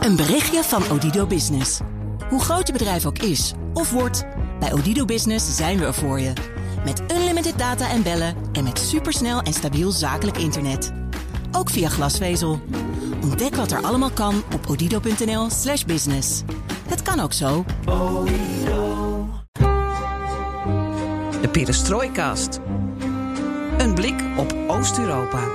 Een berichtje van Odido Business. Hoe groot je bedrijf ook is of wordt, bij Odido Business zijn we er voor je. Met unlimited data en bellen en met supersnel en stabiel zakelijk internet. Ook via glasvezel. Ontdek wat er allemaal kan op odido.nl/slash business. Het kan ook zo. De Perestrooikast. Een blik op Oost-Europa.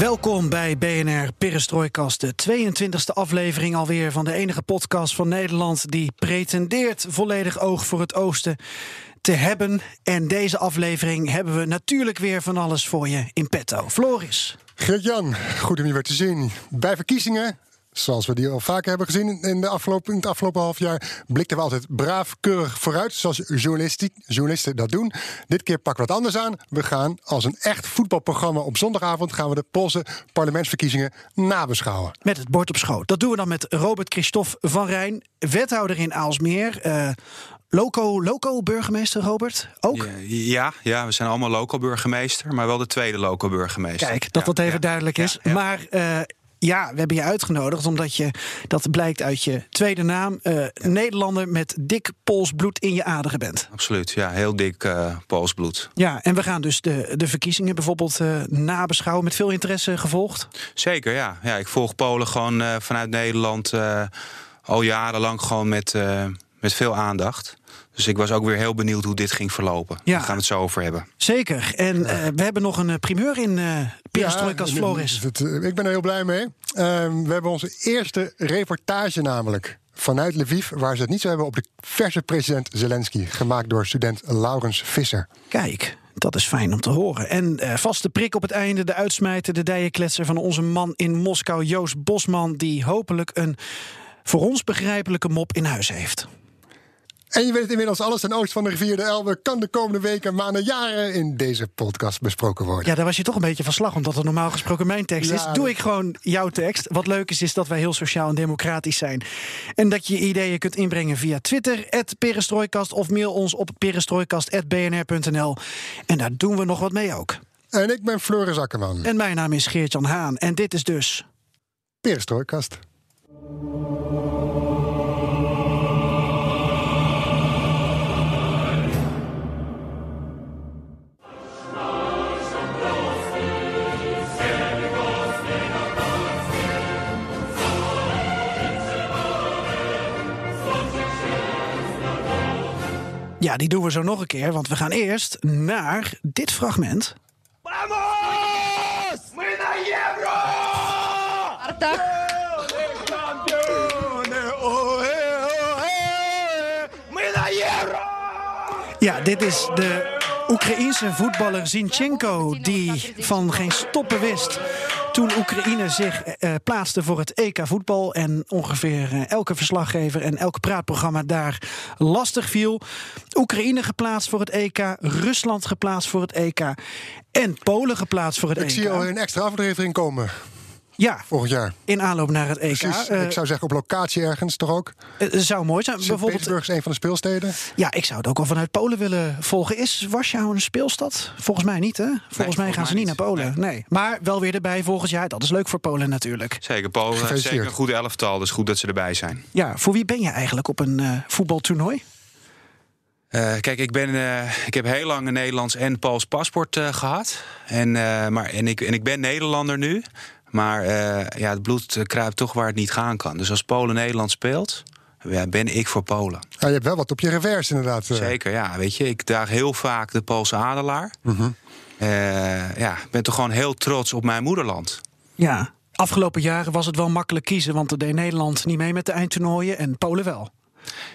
Welkom bij BNR Perestrooikast, de 22e aflevering alweer van de enige podcast van Nederland die pretendeert volledig oog voor het oosten te hebben. En deze aflevering hebben we natuurlijk weer van alles voor je in petto. Floris. Gert-Jan, goed om je weer te zien. Bij verkiezingen zoals we die al vaker hebben gezien in, de afgelopen, in het afgelopen half jaar, blikten we altijd braaf, keurig vooruit, zoals journalisten dat doen. Dit keer pakken we het anders aan. We gaan als een echt voetbalprogramma op zondagavond gaan we de Poolse parlementsverkiezingen nabeschouwen. Met het bord op schoot. Dat doen we dan met Robert Christophe van Rijn, wethouder in Aalsmeer. Uh, Loco, loco burgemeester, Robert? Ook? Ja, ja, we zijn allemaal loco burgemeester, maar wel de tweede loco burgemeester. Kijk, dat dat even duidelijk is. Maar uh, ja, we hebben je uitgenodigd omdat je, dat blijkt uit je tweede naam, uh, Nederlander met dik Pools bloed in je aderen bent. Absoluut, ja, heel dik uh, Pools bloed. Ja, en we gaan dus de, de verkiezingen bijvoorbeeld uh, nabeschouwen, met veel interesse gevolgd. Zeker, ja. ja ik volg Polen gewoon vanuit Nederland al jarenlang gewoon met, met veel aandacht. Dus ik was ook weer heel benieuwd hoe dit ging verlopen. Ja. Daar gaan we het zo over hebben. Zeker. En uh, we hebben nog een primeur in uh, Perestroikas ja, Flores. Het, ik ben er heel blij mee. Uh, we hebben onze eerste reportage namelijk vanuit Lviv... waar ze het niet zo hebben op de verse president Zelensky... gemaakt door student Laurens Visser. Kijk, dat is fijn om te horen. En uh, vaste prik op het einde, de uitsmijter, de dijenkletser van onze man in Moskou, Joost Bosman, die hopelijk een voor ons begrijpelijke mop in huis heeft. En je weet inmiddels, alles ten oost van de rivier de Elbe kan de komende weken, maanden, jaren in deze podcast besproken worden. Ja, daar was je toch een beetje van slag, omdat het normaal gesproken mijn tekst is. Doe ik gewoon jouw tekst. Wat leuk is, is dat wij heel sociaal en democratisch zijn. En dat je ideeën kunt inbrengen via Twitter, perestrooikast, of mail ons op perestrooikast.bnr.nl. En daar doen we nog wat mee ook. En ik ben Floris Akkerman. En mijn naam is Geert-Jan Haan. En dit is dus... Perestrooikast. Ja, die doen we zo nog een keer, want we gaan eerst naar dit fragment. Vamos! We naar Euro! hierro! Ja, dit is de Oekraïense voetballer Zinchenko die van geen stoppen wist toen Oekraïne zich uh, plaatste voor het EK voetbal en ongeveer uh, elke verslaggever en elk praatprogramma daar lastig viel. Oekraïne geplaatst voor het EK, Rusland geplaatst voor het EK en Polen geplaatst voor het Ik EK. Ik zie al een extra aflevering komen. Ja, volgend jaar. In aanloop naar het EK. Precies, uh, ik zou zeggen op locatie ergens toch ook? Het uh, zou mooi zijn. Bijvoorbeeld Petersburg is een van de speelsteden. Ja, ik zou het ook al vanuit Polen willen volgen. Is Warschau een speelstad? Volgens mij niet, hè? Volgens nee, mij volgens gaan ze niet naar Polen. Nee. nee. Maar wel weer erbij volgend jaar. Dat is leuk voor Polen natuurlijk. Zeker, Polen heeft zeker een goede elftal. Dus goed dat ze erbij zijn. Ja, voor wie ben je eigenlijk op een uh, voetbaltoernooi? Uh, kijk, ik, ben, uh, ik heb heel lang een Nederlands en Pools paspoort uh, gehad. En, maar, en, ik, en ik ben Nederlander nu. Maar uh, ja, het bloed kruipt toch waar het niet gaan kan. Dus als Polen Nederland speelt, ja, ben ik voor Polen. Ja, je hebt wel wat op je revers inderdaad. Zeker, ja. Weet je, ik draag heel vaak de Poolse adelaar. Mm -hmm. uh, ja, ik ben toch gewoon heel trots op mijn moederland. Ja, afgelopen jaren was het wel makkelijk kiezen... want er deed Nederland niet mee met de eindtoernooien en Polen wel.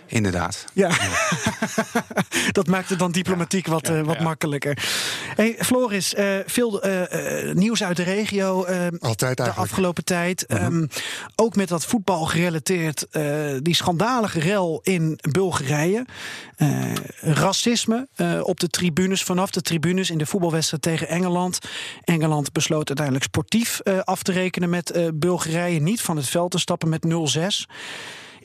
Inderdaad. Ja, dat maakt het dan diplomatiek wat, uh, wat makkelijker. Hey, Floris, uh, veel uh, nieuws uit de regio Altijd de afgelopen tijd. Mhm. -huh. Um, ook met dat voetbal gerelateerd. die schandalige rel in Bulgarije. racisme op de tribunes, vanaf de tribunes in de voetbalwedstrijd tegen Engeland. Engeland besloot uiteindelijk sportief af te rekenen met Bulgarije. Niet van het veld te stappen met 0-6.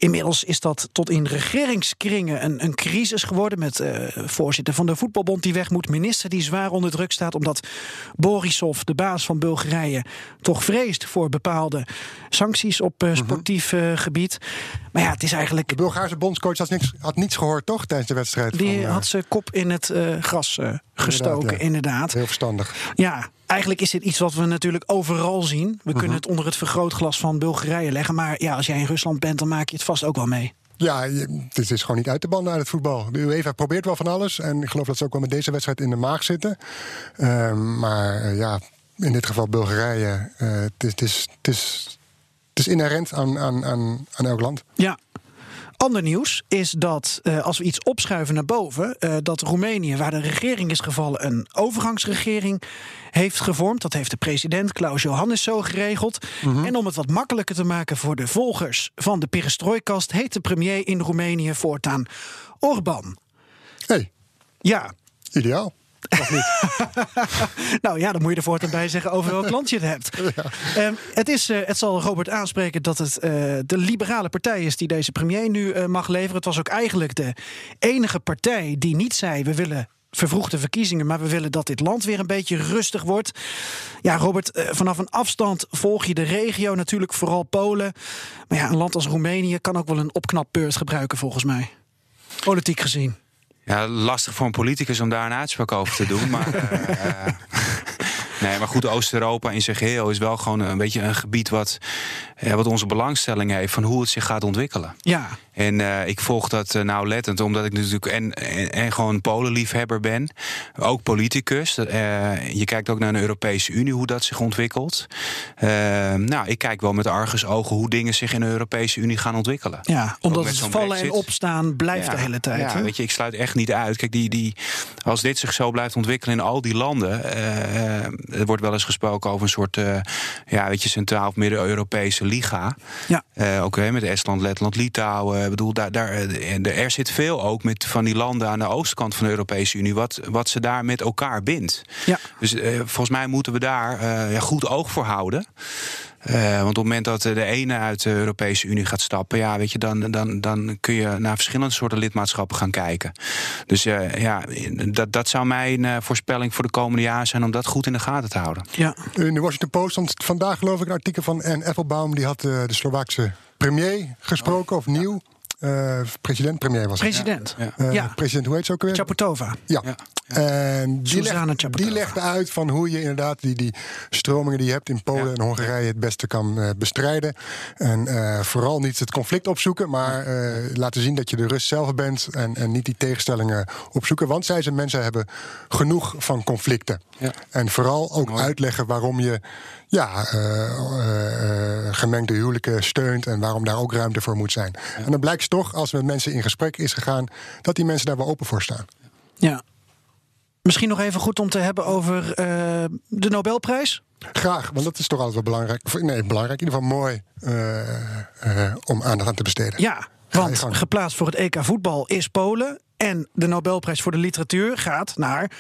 Inmiddels is dat tot in regeringskringen een, een crisis geworden. Met uh, voorzitter van de voetbalbond die weg moet. Minister die zwaar onder druk staat. Omdat Borisov, de baas van Bulgarije, toch vreest voor bepaalde sancties op uh, sportief uh, gebied. Maar ja, het is eigenlijk. De Bulgaarse bondscoach had niks, had niets gehoord, toch? Tijdens de wedstrijd. Die van, had zijn kop in het gras gestoken, inderdaad, ja. inderdaad. Heel verstandig. Ja, eigenlijk is dit iets wat we natuurlijk overal zien. We kunnen Mhm. het onder het vergrootglas van Bulgarije leggen. Maar ja, als jij in Rusland bent, dan maak je het vast ook wel mee. Ja, het is gewoon niet uit te banden uit het voetbal. De UEFA probeert wel van alles. En ik geloof dat ze ook wel met deze wedstrijd in de maag zitten. Uh, maar uh, ja, in dit geval Bulgarije. Uh, het, is, het, is, het, is, het is inherent aan, aan, aan, aan elk land. Ja, Ander nieuws is dat uh, als we iets opschuiven naar boven, uh, dat Roemenië, waar de regering is gevallen, een overgangsregering heeft gevormd. Dat heeft de president Klaus Johannes zo geregeld. Mm -hmm. En om het wat makkelijker te maken voor de volgers van de perestrooikast, heet de premier in Roemenië voortaan Orbán. Hey. Ja. Ideaal. Of niet? nou ja, dan moet je er voortaan bij zeggen over welk land je het hebt. Ja. Um, het, is, uh, het zal Robert aanspreken dat het uh, de liberale partij is die deze premier nu uh, mag leveren. Het was ook eigenlijk de enige partij die niet zei: we willen vervroegde verkiezingen, maar we willen dat dit land weer een beetje rustig wordt. Ja, Robert, vanaf een afstand volg je de regio, natuurlijk vooral Polen. Maar ja, een land als Roemenië kan ook wel een opknapbeurt gebruiken, volgens mij. Politiek gezien. Ja, lastig voor een politicus om daar een uitspraak over te doen. Maar, uh, nee, maar goed, Oost-Europa in zijn geheel is wel gewoon een beetje een gebied wat, ja, wat onze belangstelling heeft van hoe het zich gaat ontwikkelen. Ja. En uh, ik volg dat uh, nauwlettend, omdat ik natuurlijk en, en, en gewoon Polenliefhebber ben. Ook politicus. Uh, je kijkt ook naar de Europese Unie, hoe dat zich ontwikkelt. nou, ik kijk wel met argusogen hoe dingen zich in de Europese Unie gaan ontwikkelen. Ja, omdat het vallen Brexit. en opstaan blijft ja, de hele tijd. Ja, hè? weet je, ik sluit echt niet uit. Kijk, die, die, als dit zich zo blijft ontwikkelen in al die landen. er wordt wel eens gesproken over een soort ja, weet je, Centraal- of Midden-Europese liga. Ja. ook okay, met Estland, Letland, Litouwen. Ik bedoel, daar, daar, er zit veel ook met van die landen aan de oostkant van de Europese Unie, wat, wat ze daar met elkaar bindt. Ja. Dus uh, volgens mij moeten we daar uh, goed oog voor houden. Uh, want op het moment dat de ene uit de Europese Unie gaat stappen, ja, weet je, dan, dan, dan kun je naar verschillende soorten lidmaatschappen gaan kijken. Dus uh, ja, dat, dat zou mijn uh, voorspelling voor de komende jaren zijn om dat goed in de gaten te houden. Ja. In de Washington Post stond vandaag, geloof ik, een artikel van Anne Applebaum. Die had de Slovaakse premier gesproken, of nieuw. Uh, president, premier was het. President. Ja. Uh, ja. President, hoe heet ze ook weer? Chaputova. Ja. ja. En die, leg, die legde uit van hoe je inderdaad die, die stromingen die je hebt in Polen en Hongarije het beste kan uh, bestrijden. En vooral niet het conflict opzoeken, maar laten zien dat je de rust zelf bent en, en niet die tegenstellingen opzoeken. Want zij ze mensen hebben genoeg van conflicten. En vooral ook Mooi. uitleggen waarom je ja, gemengde huwelijken steunt en waarom daar ook ruimte voor moet zijn. En dan blijkt toch, als met mensen in gesprek is gegaan, dat die mensen daar wel open voor staan. Ja. Misschien nog even goed om te hebben over uh, de Nobelprijs. Graag, want dat is toch altijd wel belangrijk. Nee, belangrijk, in ieder geval mooi om aandacht aan te besteden. Ja, want geplaatst voor het EK voetbal is Polen. En de Nobelprijs voor de literatuur gaat naar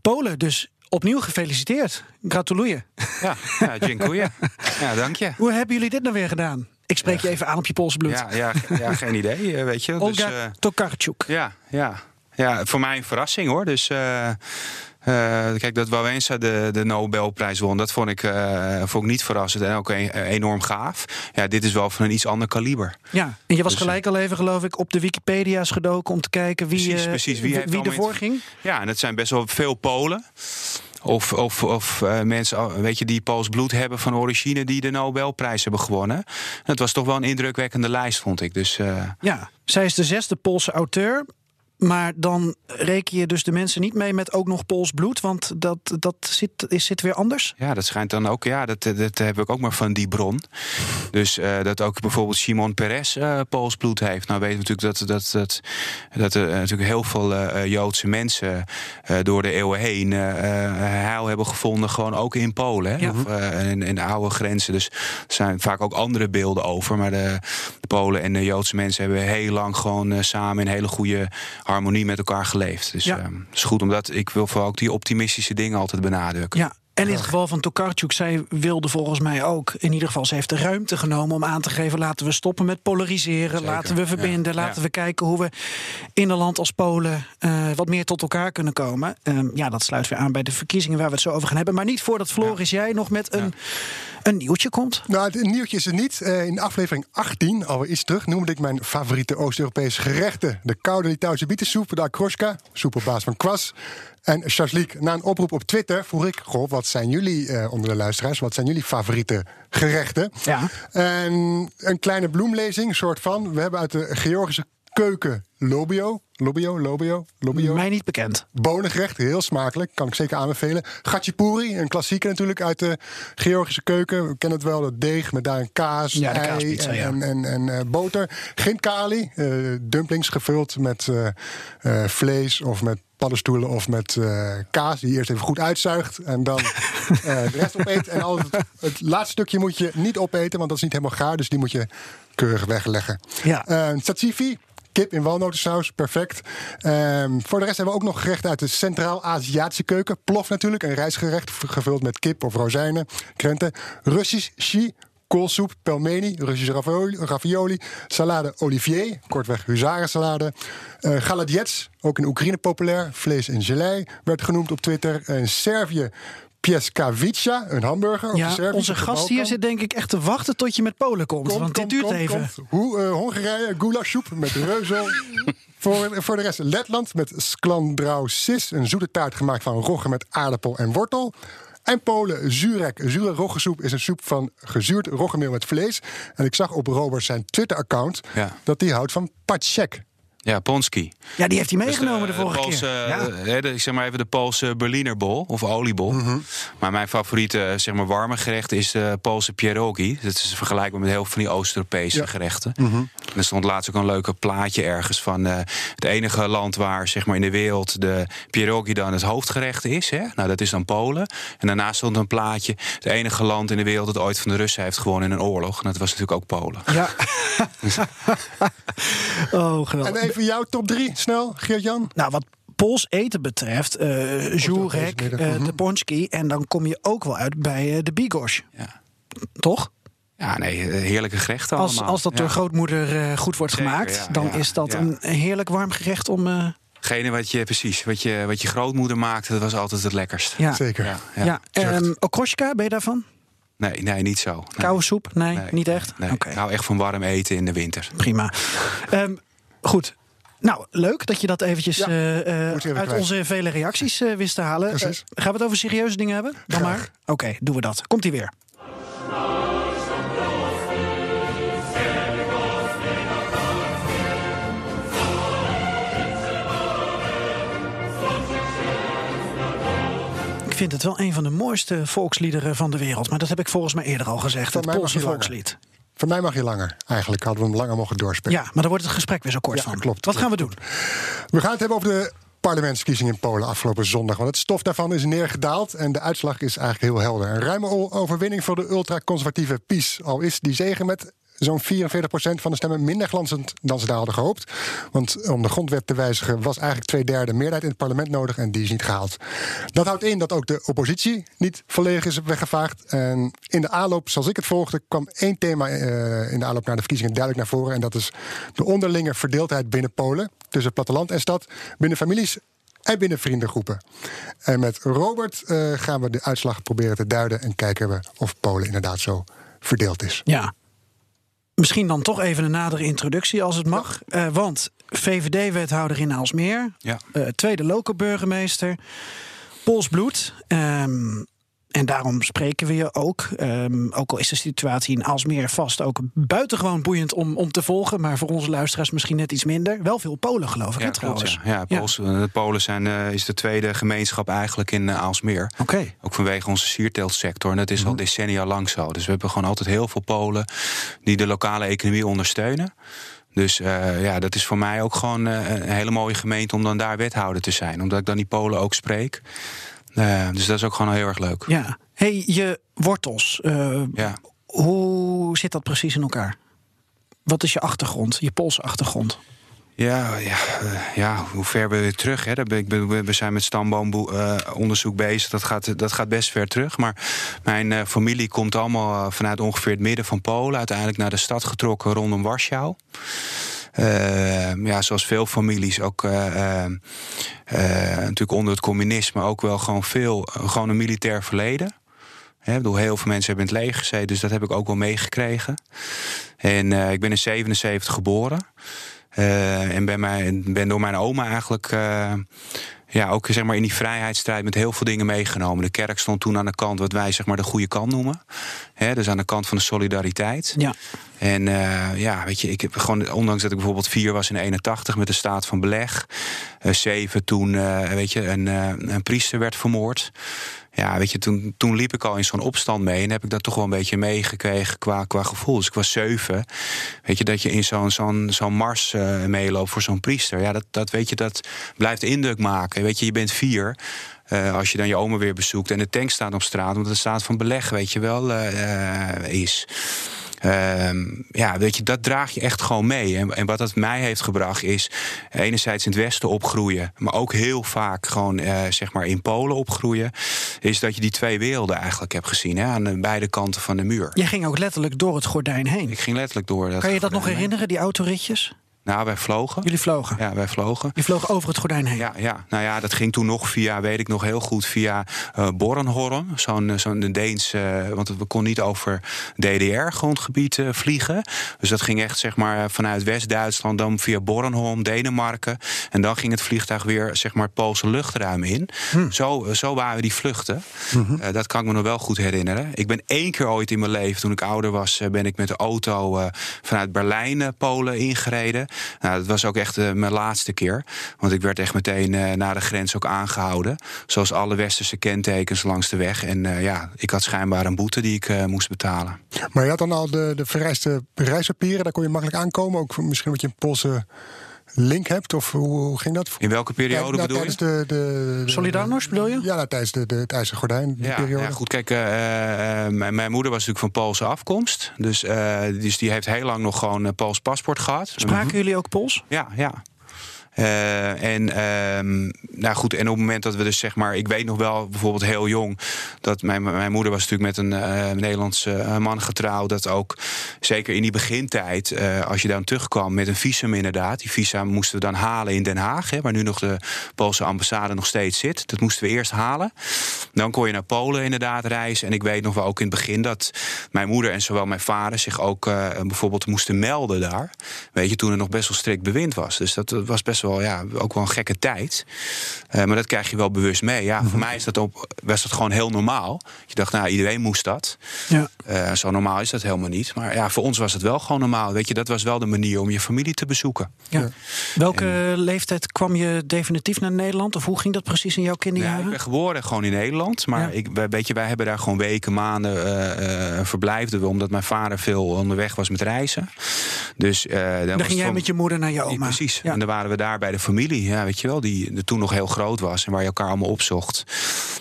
Polen. Dus opnieuw gefeliciteerd. Gratuluję. Ja, ja dziękuję. Ja, dank je. Hoe hebben jullie dit nou weer gedaan? Ik spreek je even aan op je Poolse bloed. Ja, ja, ja geen idee, weet je. Olga dus, uh, Tokarczuk. Ja, ja, ja, voor mij een verrassing hoor. Dus uh, uh, kijk, dat Wałęsa de, de Nobelprijs won, dat vond ik, uh, vond ik niet verrassend en ook een, enorm gaaf. Ja, dit is wel van een iets ander kaliber. Ja, en je was dus, gelijk al even, geloof ik, op de Wikipedia's gedoken om te kijken wie, precies, precies. wie, wie ervoor ging. Ja, en dat zijn best wel veel Polen. Of, of, of uh, mensen weet je, die Pools bloed hebben van origine die de Nobelprijs hebben gewonnen. Het was toch wel een indrukwekkende lijst, vond ik. Dus, uh... Ja, zij is de zesde Poolse auteur. Maar dan reken je dus de mensen niet mee met ook nog Pools bloed, want dat, dat zit, is, zit weer anders? Ja, dat schijnt dan ook, ja, dat, dat heb ik ook maar van die bron. Dus uh, dat ook bijvoorbeeld Simon Peres uh, Pools bloed heeft. Nou weten we natuurlijk dat, dat, dat, dat er natuurlijk heel veel uh, Joodse mensen door de eeuwen heen heil hebben gevonden, gewoon ook in Polen. Hè? Ja. Of, in, in de oude grenzen. Dus er zijn vaak ook andere beelden over. Maar de, de Polen en de Joodse mensen hebben heel lang gewoon samen in hele goede harmonie met elkaar geleefd. Dus Ja. ja. het is goed omdat ik wil vooral ook die optimistische dingen altijd benadrukken. Ja. En in het geval van Tokarczuk, zij wilde volgens mij ook... in ieder geval, ze heeft de ruimte genomen om aan te geven... laten we stoppen met polariseren, Zeker, laten we verbinden... ja, laten ja. we kijken hoe we in een land als Polen... eh, wat meer tot elkaar kunnen komen. Ehm, ja, dat sluit weer aan bij de verkiezingen waar we het zo over gaan hebben. Maar niet voordat Floris, jij nog met een, een nieuwtje komt. Nou, het nieuwtje is het niet. Eh, in aflevering 18, alweer iets terug, noemde ik mijn favoriete Oost-Europese gerechten. De koude Litouwse bietensoep, de akroska, soep op basis van kwas. En shashlik. Na een oproep op Twitter vroeg ik, goh, wat zijn jullie eh, onder de luisteraars? Wat zijn jullie favoriete gerechten? Ja. En een kleine bloemlezing, soort van. We hebben uit de Georgische keuken lobio. Lobio, lobio, lobio. Mij niet bekend. Bonengerecht, heel smakelijk, kan ik zeker aanbevelen. Gachipuri, een klassieker natuurlijk uit de Georgische keuken. We kennen het wel, dat deeg met daarin kaas, Ja, ei kaaspizza, ja. en, en, en eh, boter. Gimkali, eh dumplings gevuld met eh, vlees of met paddenstoelen of met kaas. Die je eerst even goed uitzuigt en dan de rest opeet. En al het, het laatste stukje moet je niet opeten, want dat is niet helemaal gaar. Dus die moet je keurig wegleggen. Ja. Tzatziki, kip in walnotensaus, perfect. Ehm, voor de rest hebben we ook nog gerechten uit de Centraal-Aziatische keuken. Plof natuurlijk, een rijstgerecht gevuld met kip of rozijnen, krenten. Russisch shi, koolsoep, pelmeni, Russische ravioli, ravioli salade olivier, kortweg huzarensalade. Eh galadiets, ook in Oekraïne populair, vlees en gelei, werd genoemd op Twitter. In Servië Pieskavica, een hamburger. Ja, onze gast hier zit denk ik echt te wachten tot je met Polen komt. Komt, want dit duurt even. Hoe, eh, Hongarije, goulasoep met reuzel. voor, voor de rest Letland met sklandrausis, een zoete taart gemaakt van rogge met aardappel en wortel. En Polen, zurek. Zure roggesoep is een soep van gezuurd roggemeel met vlees. En ik zag op Robert zijn Twitter-account Ja. dat hij houdt van paczek. Ja, Ponski. Ja, die heeft hij Dus meegenomen de, vorige Poolse, keer. Ja. eh, hè, de- ik zeg maar even de Poolse Berlinerbol of oliebol. Mhm. Maar mijn favoriete eh, zeg maar, warme gerecht is de Poolse pierogi. Dat is vergelijkbaar met heel veel van die Oost-Europese Ja. gerechten. En er stond laatst ook een leuke plaatje ergens van eh, het enige land waar zeg maar, in de wereld de pierogi dan het hoofdgerecht is. Hè? Nou, dat is dan Polen. En daarnaast stond een plaatje. Het enige land in de wereld dat ooit van de Russen heeft gewonnen in een oorlog. En dat was natuurlijk ook Polen. Ja. oh, geweldig. Even jouw top drie, snel, Geert-Jan. Nou, wat Pools eten betreft, eh Jurek, eh, mhm. de Ponski... en dan kom je ook wel uit bij eh, de Bigos. Ja. Toch? Ja, nee, eh, heerlijke gerechten Als, allemaal. als dat door grootmoeder eh, goed wordt Zeker, gemaakt... ja, dan ja, is dat ja. een heerlijk warm gerecht om... eh, Gene wat je precies, wat je, wat je grootmoeder maakte, dat was altijd het lekkerst. ja. Zeker. Ja, Ja, ja. ehm, Okroshka, ben je daarvan? Nee, nee, niet zo. Nee. Koude soep? Nee, Nee, niet echt? Nee, Ik hou echt van warm eten in de winter. prima. Ehm, goed. Nou, leuk dat je dat eventjes Ja, eh, eh, uit onze vele reacties eh, wist te halen. Precies. Eh, gaan we het over serieuze dingen hebben? Dan Graag. maar. Oké, doen we dat. Komt ie weer. Ik vind het wel een van de mooiste volksliederen van de wereld. Maar dat heb ik volgens mij eerder al gezegd. Van het Poolse volkslied. Voor mij mag je langer. Eigenlijk hadden we hem langer mogen doorspelen. Ja, maar dan wordt het gesprek weer zo kort Ja, van. klopt, Wat gaan we doen? We gaan het hebben over de parlementsverkiezingen in Polen afgelopen zondag. Want het stof daarvan is neergedaald en de uitslag is eigenlijk heel helder. Een ruime overwinning voor de ultraconservatieve PiS. Al is die zegen met zo'n 44% van de stemmen minder glanzend dan ze daar hadden gehoopt. Want om de grondwet te wijzigen was eigenlijk twee derde meerderheid in het parlement nodig en die is niet gehaald. Dat houdt in dat ook de oppositie niet volledig is weggevaagd. En in de aanloop, zoals ik het volgde, kwam één thema eh, in de aanloop naar de verkiezingen duidelijk naar voren. En dat is de onderlinge verdeeldheid binnen Polen. Tussen platteland en stad, binnen families en binnen vriendengroepen. En met Robert eh, gaan we de uitslag proberen te duiden en kijken we of Polen inderdaad zo verdeeld is. Ja. Misschien dan toch even een nadere introductie als het mag. Eh, want VVD-wethouder in Aalsmeer, Ja. eh, tweede lokale burgemeester, Pools bloed. ehm, en daarom spreken we je ook. Ehm, ook al is de situatie in Aalsmeer vast ook buitengewoon boeiend om, om te volgen. Maar voor onze luisteraars misschien net iets minder. Wel veel Polen geloof ik, Ja, trouwens. ja. Ja, Pools, eh, De Polen zijn, eh, is de tweede gemeenschap eigenlijk in eh, Aalsmeer. Oké. Ook vanwege onze sierteeltsector. En dat is Mhm. al decennia lang zo. Dus we hebben gewoon altijd heel veel Polen die de lokale economie ondersteunen. Dus eh, ja, dat is voor mij ook gewoon eh, een hele mooie gemeente om dan daar wethouder te zijn. Omdat ik dan die Polen ook spreek. Eh, dus dat is ook gewoon heel erg leuk. Ja. hey, je wortels. eh, Ja. Hoe zit dat precies in elkaar? Wat is je achtergrond, je Poolse achtergrond? Ja, ja, uh, ja, hoe ver we terug? Hè? We zijn met stamboomonderzoek uh, bezig. Dat gaat, dat gaat best ver terug. Maar mijn familie komt allemaal vanuit ongeveer het midden van Polen. Uiteindelijk naar de stad getrokken rondom Warschau. Ja, zoals veel families ook natuurlijk onder het communisme ook wel gewoon veel gewoon een militair verleden. He, bedoel, heel veel mensen hebben in het leger gezeten, dus dat heb ik ook wel meegekregen. En uh, ik ben in 77 geboren. En ben, mijn, ben door mijn oma eigenlijk ja, ook zeg maar in die vrijheidsstrijd met heel veel dingen meegenomen. De kerk stond toen aan de kant wat wij zeg maar de goede kant noemen. He, dus aan de kant van de solidariteit. Ja. En uh, ja, weet je, ik heb gewoon, ondanks dat ik bijvoorbeeld vier was in 81 met de staat van beleg. zeven toen, weet je, een, een priester werd vermoord ja, weet je, toen, toen liep ik al in zo'n opstand mee en heb ik dat toch wel een beetje meegekregen qua, qua gevoel. Dus ik was zeven. Weet je, dat je in zo'n zo'n zo'n mars uh, meeloopt voor zo'n priester. Ja, dat, dat weet je, dat blijft indruk maken. Weet je, je bent vier. Uh, als je dan je oma weer bezoekt en de tank staat op straat, omdat de staat van beleg, weet je wel, uh, is. Ehm, ja, weet je, dat draag je echt gewoon mee. En, en, wat dat mij heeft gebracht is enerzijds in het Westen opgroeien, maar ook heel vaak gewoon uh, zeg maar in Polen opgroeien. Is dat je die twee werelden eigenlijk hebt gezien hè, aan de beide kanten van de muur. Je ging ook letterlijk door het gordijn heen. Ik ging letterlijk door. Dat kan je dat nog herinneren, die autoritjes? Nou, wij vlogen. Jullie vlogen? Ja, wij vlogen. Je vloog over het gordijn heen? Ja, ja. nou ja, dat ging toen nog via, weet ik nog heel goed, via uh, Bornholm. Zo'n eh, zo'n Deens, uh, want we konden niet over DDR-grondgebied uh, vliegen. Dus dat ging echt, zeg maar, vanuit West-Duitsland, dan via Bornholm, Denemarken. En dan ging het vliegtuig weer, zeg maar, het Poolse luchtruim in. Hm. Zo, zo waren die vluchten. -hmm. dat kan ik me nog wel goed herinneren. Ik ben één keer ooit in mijn leven, toen ik ouder was, ben ik met de auto vanuit Berlijn, Polen ingereden. Nou, dat was ook echt uh, mijn laatste keer. Want ik werd echt meteen uh, naar de grens ook aangehouden. Zoals alle westerse kentekens langs de weg. En uh, ja, ik had schijnbaar een boete die ik moest betalen. Maar je had dan al de, de vereiste reispapieren. Daar kon je makkelijk aankomen. Ook misschien wat je Poolse link hebt? Of hoe, hoe ging dat? In welke periode ja, bedoel je? De, de, de, Solidarność bedoel je? Ja, nou, tijdens de, de, het IJzeren Gordijn ja, periode. Ja, goed, kijk, uh, mijn, mijn, moeder was natuurlijk van Poolse afkomst. Dus, uh, dus die heeft heel lang nog gewoon een Pools paspoort gehad. Spraken mm-hmm. jullie ook Pools? Ja, ja. Uh, en, um, nou goed, en op het moment dat we dus zeg maar, ik weet nog wel bijvoorbeeld heel jong, dat mijn, mijn moeder was natuurlijk met een uh, Nederlandse man getrouwd, dat ook zeker in die begintijd, als je dan terugkwam met een visum inderdaad, die visa moesten we dan halen in Den Haag, hè, waar nu nog de Poolse ambassade nog steeds zit. Dat moesten we eerst halen. Dan kon je naar Polen inderdaad reizen. En ik weet nog wel ook in het begin dat mijn moeder en zowel mijn vader zich ook bijvoorbeeld moesten melden daar. Weet je, toen er nog best wel strikt bewind was. Dus dat was best wel, ja, ook wel een gekke tijd. Uh, maar dat krijg je wel bewust mee. Ja, voor mij is dat op, was dat gewoon heel normaal. Je dacht, nou, iedereen moest dat. Ja. Uh, zo normaal is dat helemaal niet. Maar ja, voor ons was het wel gewoon normaal. Weet je, dat was wel de manier om je familie te bezoeken. Ja. Welke en, leeftijd kwam je definitief naar Nederland? Of hoe ging dat precies in jouw kinderjaren? Ja, ik ben geboren gewoon in Nederland. Maar ja. ik, weet je, wij hebben daar gewoon weken, maanden uh, verblijfden we. Omdat mijn vader veel onderweg was met reizen. Dus, dan, dan ging jij van, met je moeder naar je oma? Precies. En dan waren we daar bij de familie, ja, weet je wel, die toen nog heel groot was en waar je elkaar allemaal opzocht.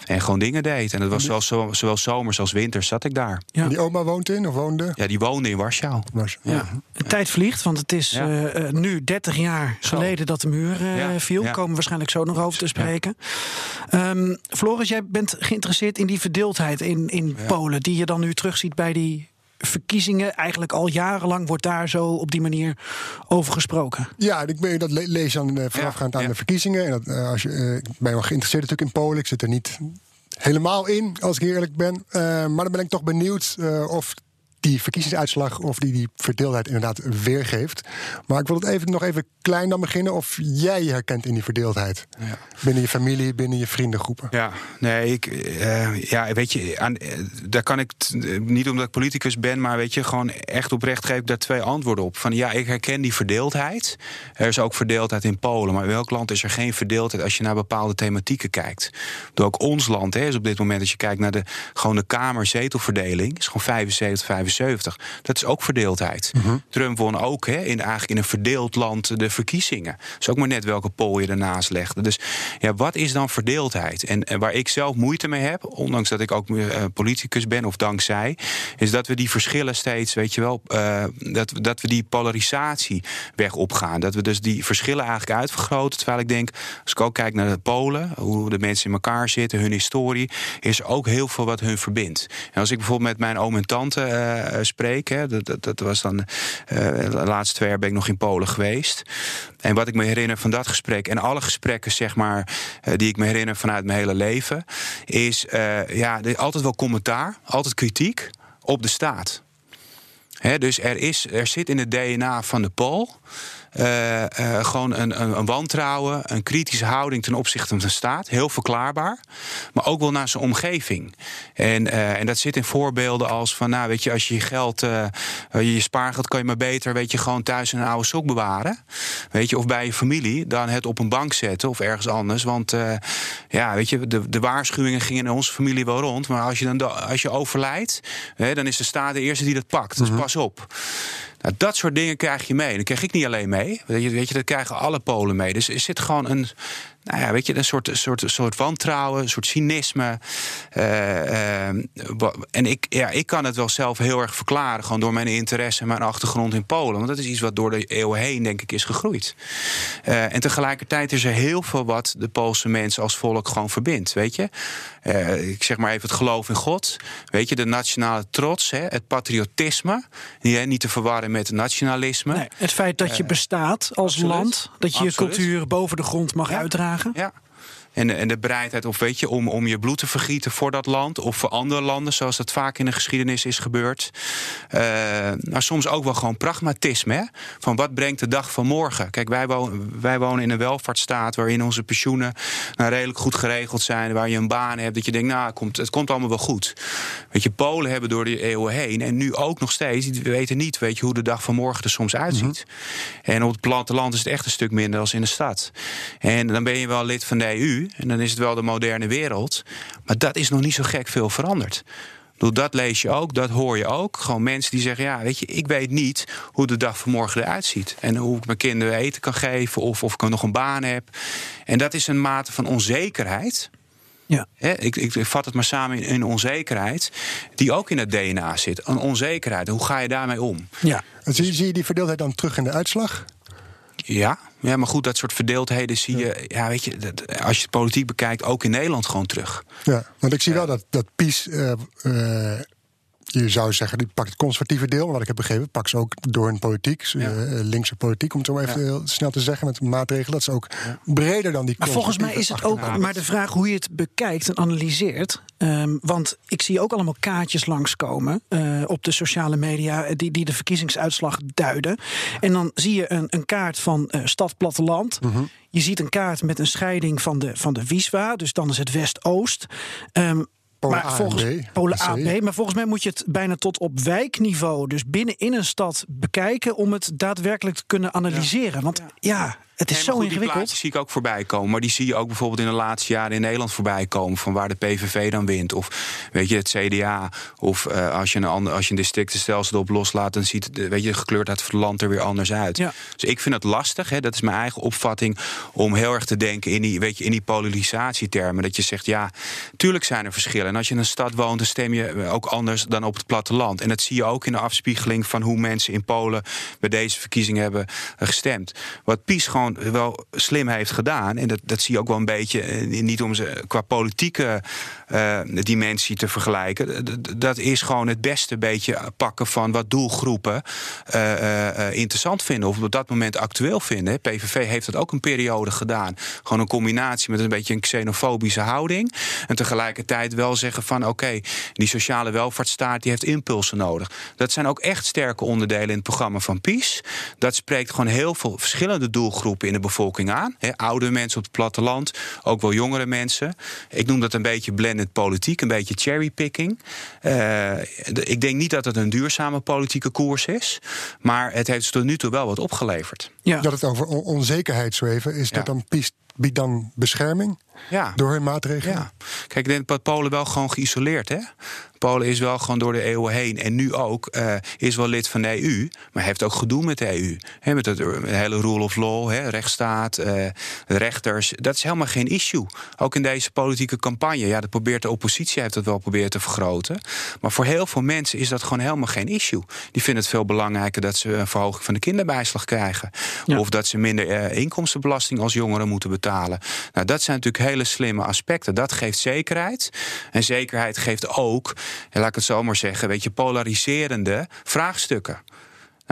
En gewoon dingen deed. En dat was zowel, zowel zomers als winters zat ik daar. Ja. Die oma woont in of woonde? Ja, die woonde in Warschau. Warschau. Ja. De tijd vliegt, want het is ja. uh, nu 30 jaar zo. geleden dat de muur uh, ja. viel. Komen we waarschijnlijk zo nog over te spreken. Um, Floris, jij bent geïnteresseerd in die verdeeldheid in, in Polen, die je dan nu terugziet bij die verkiezingen. Eigenlijk al jarenlang wordt daar zo op die manier over gesproken. Ja, ik ben, dat lees dan uh, voorafgaand ja, aan ja. de verkiezingen. En dat, uh, als je, uh, ik ben wel geïnteresseerd natuurlijk in Polen. Ik zit er niet helemaal in, als ik eerlijk ben. maar dan ben ik toch benieuwd of die verkiezingsuitslag of die die verdeeldheid inderdaad weergeeft. Maar ik wil het even, nog even klein dan beginnen. Of jij je herkent in die verdeeldheid. Ja. Binnen je familie, binnen je vriendengroepen. Ja, nee, ik, uh, ja, weet je, aan, daar kan ik, niet omdat ik politicus ben, maar weet je, gewoon echt oprecht geef ik daar twee antwoorden op. Van ja, ik herken die verdeeldheid. Er is ook verdeeldheid in Polen. Maar in welk land is er geen verdeeldheid als je naar bepaalde thematieken kijkt? Door ook ons land hè, is op dit moment, als je kijkt naar de, gewoon de kamerzetelverdeling, is gewoon 75, 75. 77. Dat is ook verdeeldheid. Mhm. Trump won ook hè, in, eigenlijk in een verdeeld land de verkiezingen. is ook maar net welke poll je ernaast legde. Dus ja, wat is dan verdeeldheid? En, en waar ik zelf moeite mee heb, ondanks dat ik ook uh, politicus ben, of dankzij, is dat we die verschillen steeds, weet je wel, uh, dat, dat we die polarisatie weg opgaan. Dat we dus die verschillen eigenlijk uitvergroten. Terwijl ik denk, als ik ook kijk naar de Polen, hoe de mensen in elkaar zitten, hun historie, is ook heel veel wat hun verbindt. En als ik bijvoorbeeld met mijn oom en tante uh, spreek, hè, dat, dat, dat, was dan de laatste twee jaar ben ik nog in Polen geweest. En wat ik me herinner van dat gesprek en alle gesprekken, zeg maar, die ik me herinner vanuit mijn hele leven, is ja, altijd wel commentaar, altijd kritiek op de staat. He, dus er, is, er zit in het DNA van de Pool uh, uh, gewoon een, een, een, wantrouwen, een kritische houding ten opzichte van de staat. Heel verklaarbaar. Maar ook wel naar zijn omgeving. En, uh, en dat zit in voorbeelden als van, nou weet je, als je je geld, je spaargeld kan je maar beter, weet je, gewoon thuis in een oude sok bewaren. Weet je, of bij je familie, dan het op een bank zetten of ergens anders. Want ja, weet je, de, de waarschuwingen gingen in onze familie wel rond. Maar als je dan als je overlijdt, hè, dan is de staat de eerste die dat pakt. Dus mm -hmm. pas op. Nou, dat soort dingen krijg je mee. Dat krijg ik niet alleen mee. Weet je, weet je, dat krijgen alle Polen mee. Dus er zit gewoon een, nou ja, weet je, een soort, soort, soort wantrouwen, een soort cynisme. Uh, uh, en ik, ja, ik kan het wel zelf heel erg verklaren, gewoon door mijn interesse en mijn achtergrond in Polen. Want dat is iets wat door de eeuwen heen, denk ik, is gegroeid. Uh, en tegelijkertijd is er heel veel wat de Poolse mensen als volk gewoon verbindt. Weet je, ik zeg maar even het geloof in God. Weet je, de nationale trots, hè, het patriotisme. Niet, niet te verwarren met nationalisme. Nee, het feit dat je bestaat als absoluut. land, dat je je cultuur boven de grond mag Ja. uitdragen. Ja. En, en de bereidheid of weet je, om, om je bloed te vergieten voor dat land of voor andere landen, zoals dat vaak in de geschiedenis is gebeurd. Uh, maar soms ook wel gewoon pragmatisme. Hè? Van wat brengt de dag van morgen? Kijk, wij wonen, wij wonen in een welvaartsstaat waarin onze pensioenen nou, redelijk goed geregeld zijn, waar je een baan hebt, dat je denkt, nou, het komt, het komt allemaal wel goed. Weet je, Polen hebben door de eeuwen heen en nu ook nog steeds, die weten niet, weet je, hoe de dag van morgen er soms uitziet. Mm -hmm. En op het platteland is het echt een stuk minder als in de stad. En dan ben je wel lid van de EU. En dan is het wel de moderne wereld. Maar dat is nog niet zo gek veel veranderd. Dat lees je ook, dat hoor je ook. Gewoon mensen die zeggen: Ja, weet je, ik weet niet hoe de dag van morgen eruit ziet. En hoe ik mijn kinderen eten kan geven. Of of ik nog een baan heb. En dat is een mate van onzekerheid. Ja. ik, ik, vat het maar samen in, in onzekerheid. Die ook in het DNA zit. Een onzekerheid. Hoe ga je daarmee om? Ja. Zie, zie je die verdeeldheid dan terug in de uitslag? Ja, ja, maar goed, dat soort verdeeldheden zie je, ja, weet je, dat, als je het politiek bekijkt, ook in Nederland gewoon terug. Ja, want ik zie wel dat, dat PiS, uh, uh, je zou zeggen, die pakt het conservatieve deel, wat ik heb begrepen, pakt ze ook door hun politiek, ja. uh, linkse politiek, om het zo even ja. heel snel te zeggen, met maatregelen. Dat is ook breder dan die. Maar volgens mij is het ook maar de vraag hoe je het bekijkt en analyseert. Um, want ik zie ook allemaal kaartjes langskomen uh, op de sociale media die, die de verkiezingsuitslag duiden. En dan zie je een, een kaart van uh, stad platteland. Mhm. Mm -hmm. Je ziet een kaart met een scheiding van de, van de Wieswa, dus dan is het West-Oost. Um, Polen maar volgens, A en B, Polen. A B. Maar volgens mij moet je het bijna tot op wijkniveau, dus binnen in een stad, bekijken om het daadwerkelijk te kunnen analyseren. Want ja, ja het is Nee, zo goed, Die ingewikkeld. plaatjes zie ik ook voorbij komen. Maar die zie je ook bijvoorbeeld in de laatste jaren in Nederland voorbij komen. Van waar de PVV dan wint. Of weet je, het CDA. Of uh, als, je een ander, als je een districtenstelsel erop loslaat. dan ziet het, weet je, de gekleurdheid van het land er weer anders uit. Ja. Dus ik vind het lastig. Hè, dat is mijn eigen opvatting. om heel erg te denken in die, weet je, in die polarisatietermen. Dat je zegt, ja, tuurlijk zijn er verschillen. En als je in een stad woont, dan stem je ook anders dan op het platteland. En dat zie je ook in de afspiegeling van hoe mensen in Polen. bij deze verkiezingen hebben eh, gestemd. Wat PiS gewoon wel slim heeft gedaan. En dat, dat zie je ook wel een beetje. eh, Niet om ze qua politieke uh, dimensie te vergelijken. Dat is gewoon het beste beetje pakken van wat doelgroepen uh, uh, interessant vinden. Of op dat moment actueel vinden. PVV heeft dat ook een periode gedaan. Gewoon een combinatie met een beetje een xenofobische houding. En tegelijkertijd wel zeggen van oké, die sociale welvaartsstaat die heeft impulsen nodig. Dat zijn ook echt sterke onderdelen in het programma van PiS. Dat spreekt gewoon heel veel verschillende doelgroepen in de bevolking aan. He, oudere mensen op het platteland, ook wel jongere mensen. Ik noem dat een beetje blended politiek, een beetje cherrypicking. Uh, ik denk niet dat het een duurzame politieke koers is, maar het heeft tot nu toe wel wat opgeleverd. Ja. Dat het over on onzekerheid zo even is, ja. dat dan biedt dan bescherming Ja. door hun maatregelen? Ja. Kijk, ik denk dat Polen wel gewoon geïsoleerd, hè? Polen is wel gewoon door de eeuwen heen en nu ook eh, is wel lid van de EU, maar heeft ook gedoe met de EU. Hè, met het eh, hele rule of law, hè, rechtsstaat, eh, rechters. Dat is helemaal geen issue. Ook in deze politieke campagne. Ja, dat probeert de oppositie heeft dat wel proberen te vergroten. Maar voor heel veel mensen is dat gewoon helemaal geen issue. Die vinden het veel belangrijker dat ze een verhoging van de kinderbijslag krijgen. Ja. Of dat ze minder eh, inkomstenbelasting als jongeren moeten betalen. Nou, dat zijn natuurlijk hele slimme aspecten. Dat geeft zekerheid. En zekerheid geeft ook, laat ik het zo maar zeggen, weet je, polariserende vraagstukken.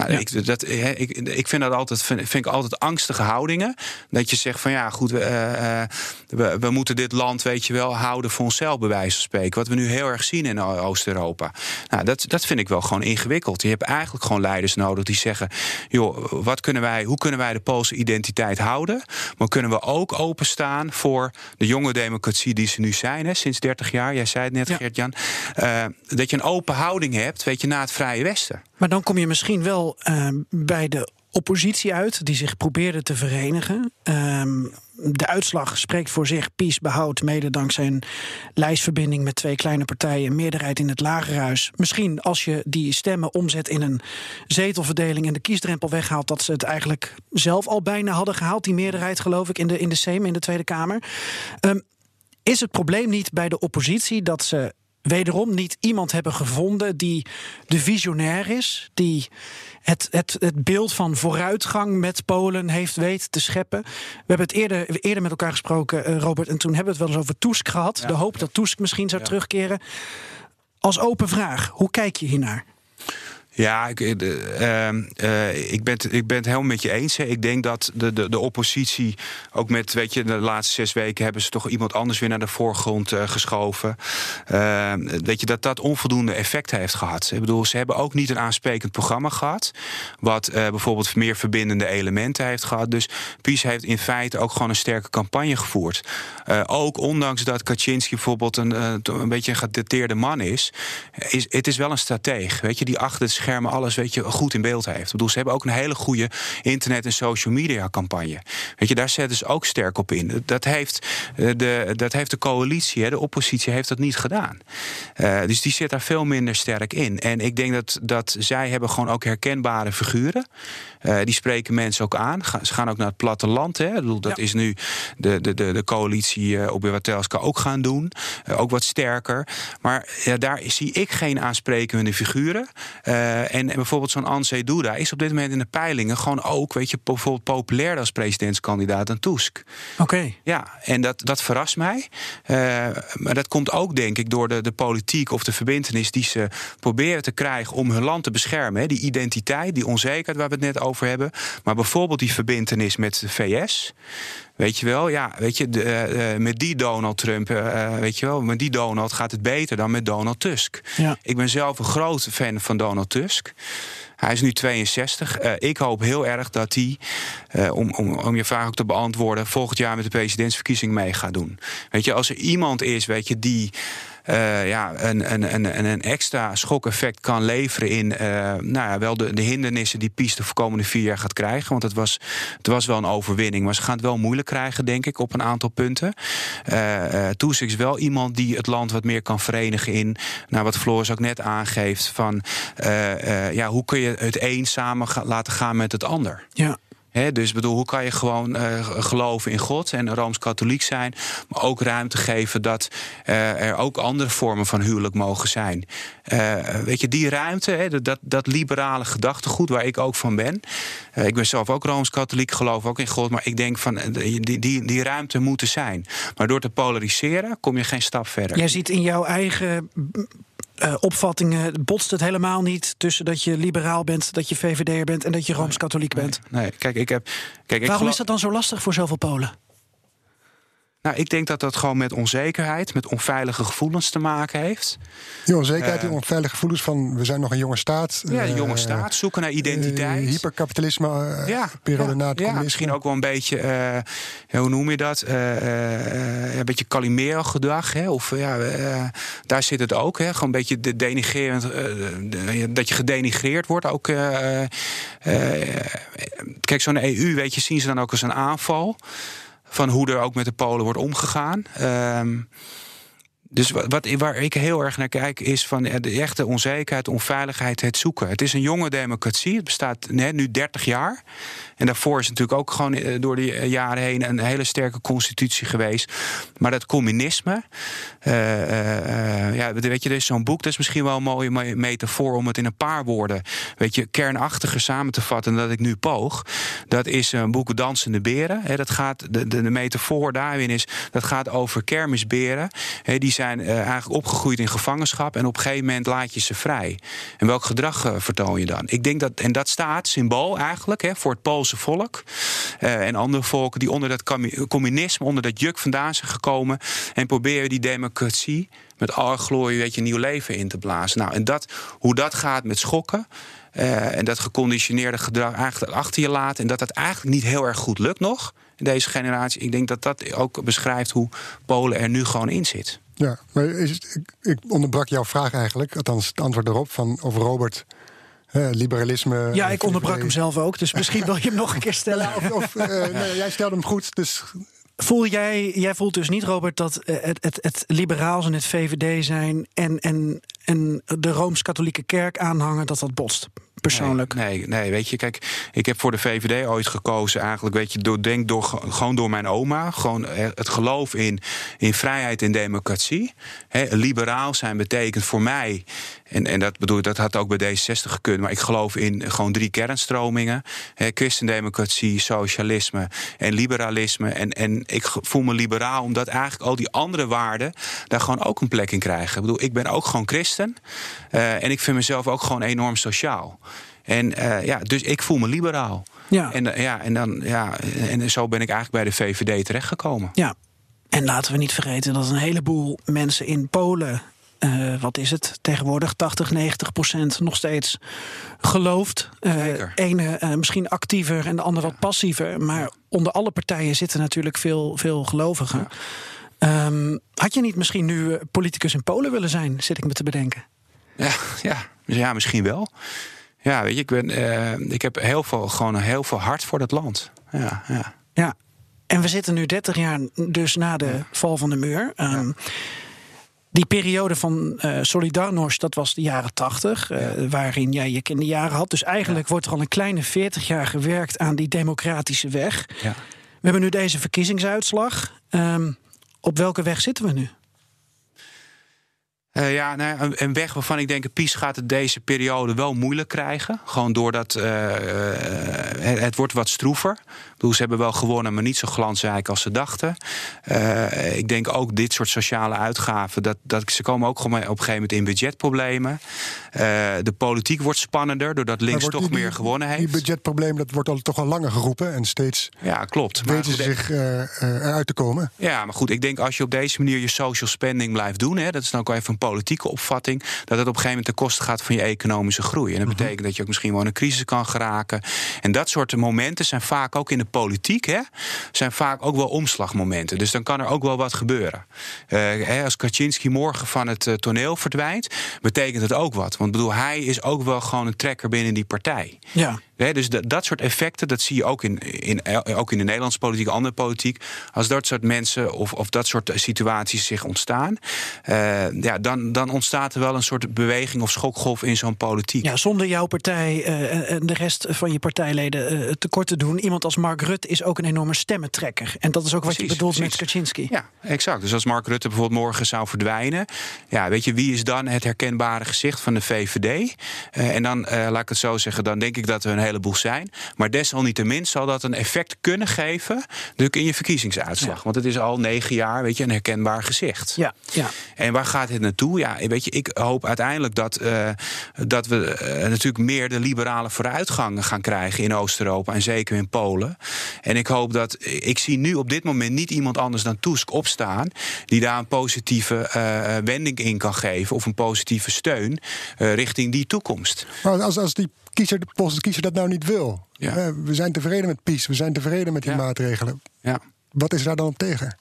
Nou, Ja. ik, dat, ik, ik vind dat altijd, vind, vind ik altijd angstige houdingen. Dat je zegt van ja, goed, we, eh, eh, we, we moeten dit land, weet je wel, houden voor onszelf, bij wijze van spreken. Wat we nu heel erg zien in Oost-Europa. Nou, dat, dat vind ik wel gewoon ingewikkeld. Je hebt eigenlijk gewoon leiders nodig die zeggen: joh, wat kunnen wij, hoe kunnen wij de Poolse identiteit houden? Maar kunnen we ook openstaan voor de jonge democratie die ze nu zijn, hè, sinds 30 jaar? Jij zei het net, Ja. Geert-Jan. eh, dat je een open houding hebt, weet je, na het Vrije Westen. Maar dan kom je misschien wel eh, bij de oppositie uit, die zich probeerde te verenigen. Ehm, de uitslag spreekt voor zich. PiS behoudt mede dankzij een lijstverbinding met twee kleine partijen meerderheid in het lagerhuis. Misschien als je die stemmen omzet in een zetelverdeling en de kiesdrempel weghaalt, dat ze het eigenlijk zelf al bijna hadden gehaald, die meerderheid, geloof ik, in de, in de Sejm, in de Tweede Kamer. Ehm, is het probleem niet bij de oppositie dat ze wederom niet iemand hebben gevonden die de visionair is, die het, het, het beeld van vooruitgang met Polen heeft weten te scheppen? We hebben het eerder, eerder met elkaar gesproken, eh, Robert, en toen hebben we het wel eens over Tusk gehad. De hoop dat Tusk misschien zou terugkeren. Als open vraag, hoe kijk je hiernaar? Ja, ik, eh, ehm, eh, ik, ben, het- ik ben helemaal met je eens. Hè. Ik denk dat de, de, de oppositie, ook met, weet je, de laatste zes weken hebben ze toch iemand anders weer naar de voorgrond eh, geschoven. Ehm, weet je, dat dat onvoldoende effect heeft gehad. Ik bedoel, ze hebben ook niet een aansprekend programma gehad, wat bijvoorbeeld meer verbindende elementen heeft gehad. Dus PiS heeft in feite ook gewoon een sterke campagne gevoerd. Ook ondanks dat Kaczynski bijvoorbeeld een, een beetje een gedateerde man is, is, het is wel een strateeg, weet je, die achter het schermen alles weet je, goed in beeld heeft. Ik bedoel, ze hebben ook een hele goede internet- en social media campagne. Weet je, daar zetten ze ook sterk op in. Dat heeft eh, de, dat heeft de coalitie, hè, de oppositie, heeft dat niet gedaan. Eh, dus die zit daar veel minder sterk in. En ik denk dat, dat zij hebben gewoon ook herkenbare figuren. Eh, die spreken mensen ook aan. Ga- Ze gaan ook naar het platteland. Hè. Ik bedoel, dat Ja. is nu de, de, de, de coalitie op Watelska ook gaan doen. Ook wat sterker. Maar ja, daar zie ik geen aansprekende figuren. Eh, en, en bijvoorbeeld zo'n Anse Duda is op dit moment in de peilingen gewoon ook, weet je, bijvoorbeeld populairder als presidentskandidaat dan Tusk. Oké. Ja, en dat, dat verrast mij. Eh, maar dat komt ook, denk ik, door de, de politiek of de verbindenis die ze proberen te krijgen om hun land te beschermen. Hè. Die identiteit, die onzekerheid waar we het net over hebben. Maar bijvoorbeeld die verbindenis met de VS. Weet je wel, ja, weet je, de, eh, met die Donald Trump, eh, weet je wel, met die Donald gaat het beter dan met Donald Tusk. Ja. Ik ben zelf een grote fan van Donald Tusk. Hij is nu 62. Eh, ik hoop heel erg dat hij, eh, om, om, om je vraag ook te beantwoorden, volgend jaar met de presidentsverkiezing mee gaat doen. Weet je, als er iemand is, weet je, die. Eh, ja, een, een, een, een extra schokeffect kan leveren in eh, nou ja, wel de, de hindernissen die PiS de komende vier jaar gaat krijgen. Want het was, het was wel een overwinning, maar ze gaan het wel moeilijk krijgen, denk ik, op een aantal punten. Eh, Tusk is wel iemand die het land wat meer kan verenigen in, nou, wat Floris ook net aangeeft, van ja, hoe kun je het een samen laten gaan met het ander. Ja. Hè, dus bedoel, hoe kan je gewoon eh, geloven in God en rooms-katholiek zijn, maar ook ruimte geven dat eh, er ook andere vormen van huwelijk mogen zijn. Eh, weet je, die ruimte, dat, dat liberale gedachtegoed waar ik ook van ben. Ik ben zelf ook rooms-katholiek, geloof ook in God, maar ik denk van die, die, die ruimte moet er zijn. Maar door te polariseren kom je geen stap verder. Jij ziet in jouw eigen eh, opvattingen botst het helemaal niet tussen dat je liberaal bent, dat je VVD'er bent en dat je rooms-katholiek bent. Nee, kijk, ik heb. Kijk, ik Waarom geloof- is dat dan zo lastig voor zoveel Polen? Nou, ik denk dat dat gewoon met onzekerheid, met onveilige gevoelens te maken heeft. Die onzekerheid, die Eh, onveilige gevoelens van we zijn nog een jonge staat. Ja, de eh, jonge staat, zoeken naar identiteit. eh, hyperkapitalisme, eh, ja, periode ja, na het ja, misschien ook wel een beetje, eh, hoe noem je dat? Eh, eh, eh, een beetje Calimero-gedrag. Hè? Of ja, eh, daar zit het ook. Hè? Gewoon een beetje de denigrerend, eh, de- dat je gedenigreerd wordt. Ook, eh, eh, kijk, zo'n EU, weet je, zien ze dan ook als een aanval. Van hoe er ook met de Polen wordt omgegaan. Ehm, dus wat, waar ik heel erg naar kijk, is van de echte onzekerheid, onveiligheid, het zoeken. Het is een jonge democratie. Het bestaat nu 30 jaar. En daarvoor is natuurlijk ook gewoon eh, door de jaren heen een hele sterke constitutie geweest. Maar dat communisme, ja, weet je, er is zo'n boek, dat is misschien wel een mooie metafoor om het in een paar woorden, weet je, kernachtiger samen te vatten dan dat ik nu poog. Dat is een boek Dansende Beren. Dat gaat, de, de, metafoor daarin is, dat gaat over kermisberen. Die zijn eigenlijk opgegroeid in gevangenschap en op een gegeven moment laat je ze vrij. En welk gedrag vertoon je dan? Ik denk dat, en dat staat symbool eigenlijk he, voor het Poolse volk uh, en andere volken die onder dat communisme, onder dat juk vandaan zijn gekomen en proberen die democratie met alle glorie weet je, nieuw leven in te blazen. Nou, en dat, hoe dat gaat met schokken. En dat geconditioneerde gedrag eigenlijk achter je laten. En dat dat eigenlijk niet heel erg goed lukt nog in deze generatie. Ik denk dat dat ook beschrijft hoe Polen er nu gewoon in zit. Ja, maar is, ik, ik onderbrak jouw vraag eigenlijk, althans het antwoord erop van of Robert liberalisme. Ja, ik onderbrak hem zelf ook, dus misschien wil je hem nog een keer stellen. of, of uh, nee, jij stelde hem goed, dus Voel jij, jij voelt dus niet, Robert, dat eh, het, het, het liberaals en het VVD zijn en, en, en de Rooms-Katholieke Kerk aanhangen, dat dat botst? Persoonlijk. Nee, nee, weet je, kijk, ik heb voor de VVD ooit gekozen, eigenlijk, weet je, denk door, gewoon door mijn oma. Gewoon eh, het geloof in, in vrijheid en democratie. liberaal zijn betekent voor mij en, en dat bedoel dat had ook bij D66 gekund. Maar ik geloof in gewoon drie kernstromingen: hè, christendemocratie, socialisme en liberalisme. En, en ik voel me liberaal omdat eigenlijk al die andere waarden daar gewoon ook een plek in krijgen. Ik bedoel, ik ben ook gewoon christen. Uh, en ik vind mezelf ook gewoon enorm sociaal. En uh, ja, dus ik voel me liberaal. Ja. En, uh, ja, en, dan, ja, en zo ben ik eigenlijk bij de VVD terechtgekomen. Ja. En laten we niet vergeten dat een heleboel mensen in Polen uh, wat is het tegenwoordig, 80, 90 procent nog steeds gelooft. Uh, ene uh, misschien actiever en de ander wat passiever. Maar onder alle partijen zitten natuurlijk veel, veel gelovigen. Ja. Um, had je niet misschien nu politicus in Polen willen zijn, zit ik me te bedenken? Ja, ja, ja misschien wel. Ja, weet je, ik, ben, ik heb heel veel, gewoon heel veel hart voor dat land. Ja, ja. ja. En we zitten nu 30 jaar dus na de val van de muur. Um, ja. Die periode van uh, Solidarność, dat was de jaren 80, uh, ja. waarin jij je kinderjaren had. Dus eigenlijk ja. wordt er al een kleine 40 jaar gewerkt aan die democratische weg. Ja. We hebben nu deze verkiezingsuitslag. Um, op welke weg zitten we nu? Uh, ja, nou, een, een, weg waarvan ik denk, PiS gaat het deze periode wel moeilijk krijgen. Gewoon doordat uh, het, het, wordt wat stroever. Ik bedoel, ze hebben wel gewonnen, maar niet zo glansrijk als ze dachten. Uh, ik denk ook dit soort sociale uitgaven, dat, dat, ze komen ook gewoon op een gegeven moment in budgetproblemen. de politiek wordt spannender, doordat links toch die, meer gewonnen heeft. Die budgetproblemen, dat wordt al toch al langer geroepen. En steeds ja, klopt. weten ze zich eruit te komen. Ja, maar goed, ik denk als je op deze manier je social spending blijft doen, hè, dat is dan ook even een politieke opvatting dat het op een gegeven moment ten koste gaat van je economische groei. En dat betekent mm -hmm. dat je ook misschien wel in een crisis kan geraken. En dat soort momenten zijn vaak ook in de politiek, hè, zijn vaak ook wel omslagmomenten. Dus dan kan er ook wel wat gebeuren. Uh, als Kaczynski morgen van het uh, toneel verdwijnt, betekent het ook wat. Want bedoel, hij is ook wel gewoon een trekker binnen die partij. Ja. He, dus dat, dat soort effecten, dat zie je ook in, in, ook in de Nederlandse politiek, andere politiek. Als dat soort mensen of, of dat soort situaties zich ontstaan, uh, ja, dan, dan ontstaat er wel een soort beweging of schokgolf in zo'n politiek. Ja, zonder jouw partij uh, en de rest van je partijleden uh, tekort te doen. Iemand als Mark Rutte is ook een enorme stemmentrekker. En dat is ook wat je bedoelt precies. met Kaczynski. Ja, exact. Dus als Mark Rutte bijvoorbeeld morgen zou verdwijnen, ja, weet je, wie is dan het herkenbare gezicht van de VVD? en dan, laat ik het zo zeggen, dan denk ik dat we een heleboel zijn. Maar desalniettemin zal dat een effect kunnen geven natuurlijk in je verkiezingsuitslag. Ja. Want het is al negen jaar weet je, een herkenbaar gezicht. Ja, ja. En waar gaat het naartoe? Ja, weet je, ik hoop uiteindelijk dat, uh, dat we uh, natuurlijk meer de liberale vooruitgang gaan krijgen in Oost-Europa en zeker in Polen. En ik hoop dat ik zie nu op dit moment niet iemand anders dan Tusk opstaan die daar een positieve uh, wending in kan geven of een positieve steun richting die toekomst. Maar als, als die kiezer, de kiezer dat nou niet wil. Ja. We zijn tevreden met PiS, we zijn tevreden met die ja. maatregelen. Ja. Wat is daar dan op tegen?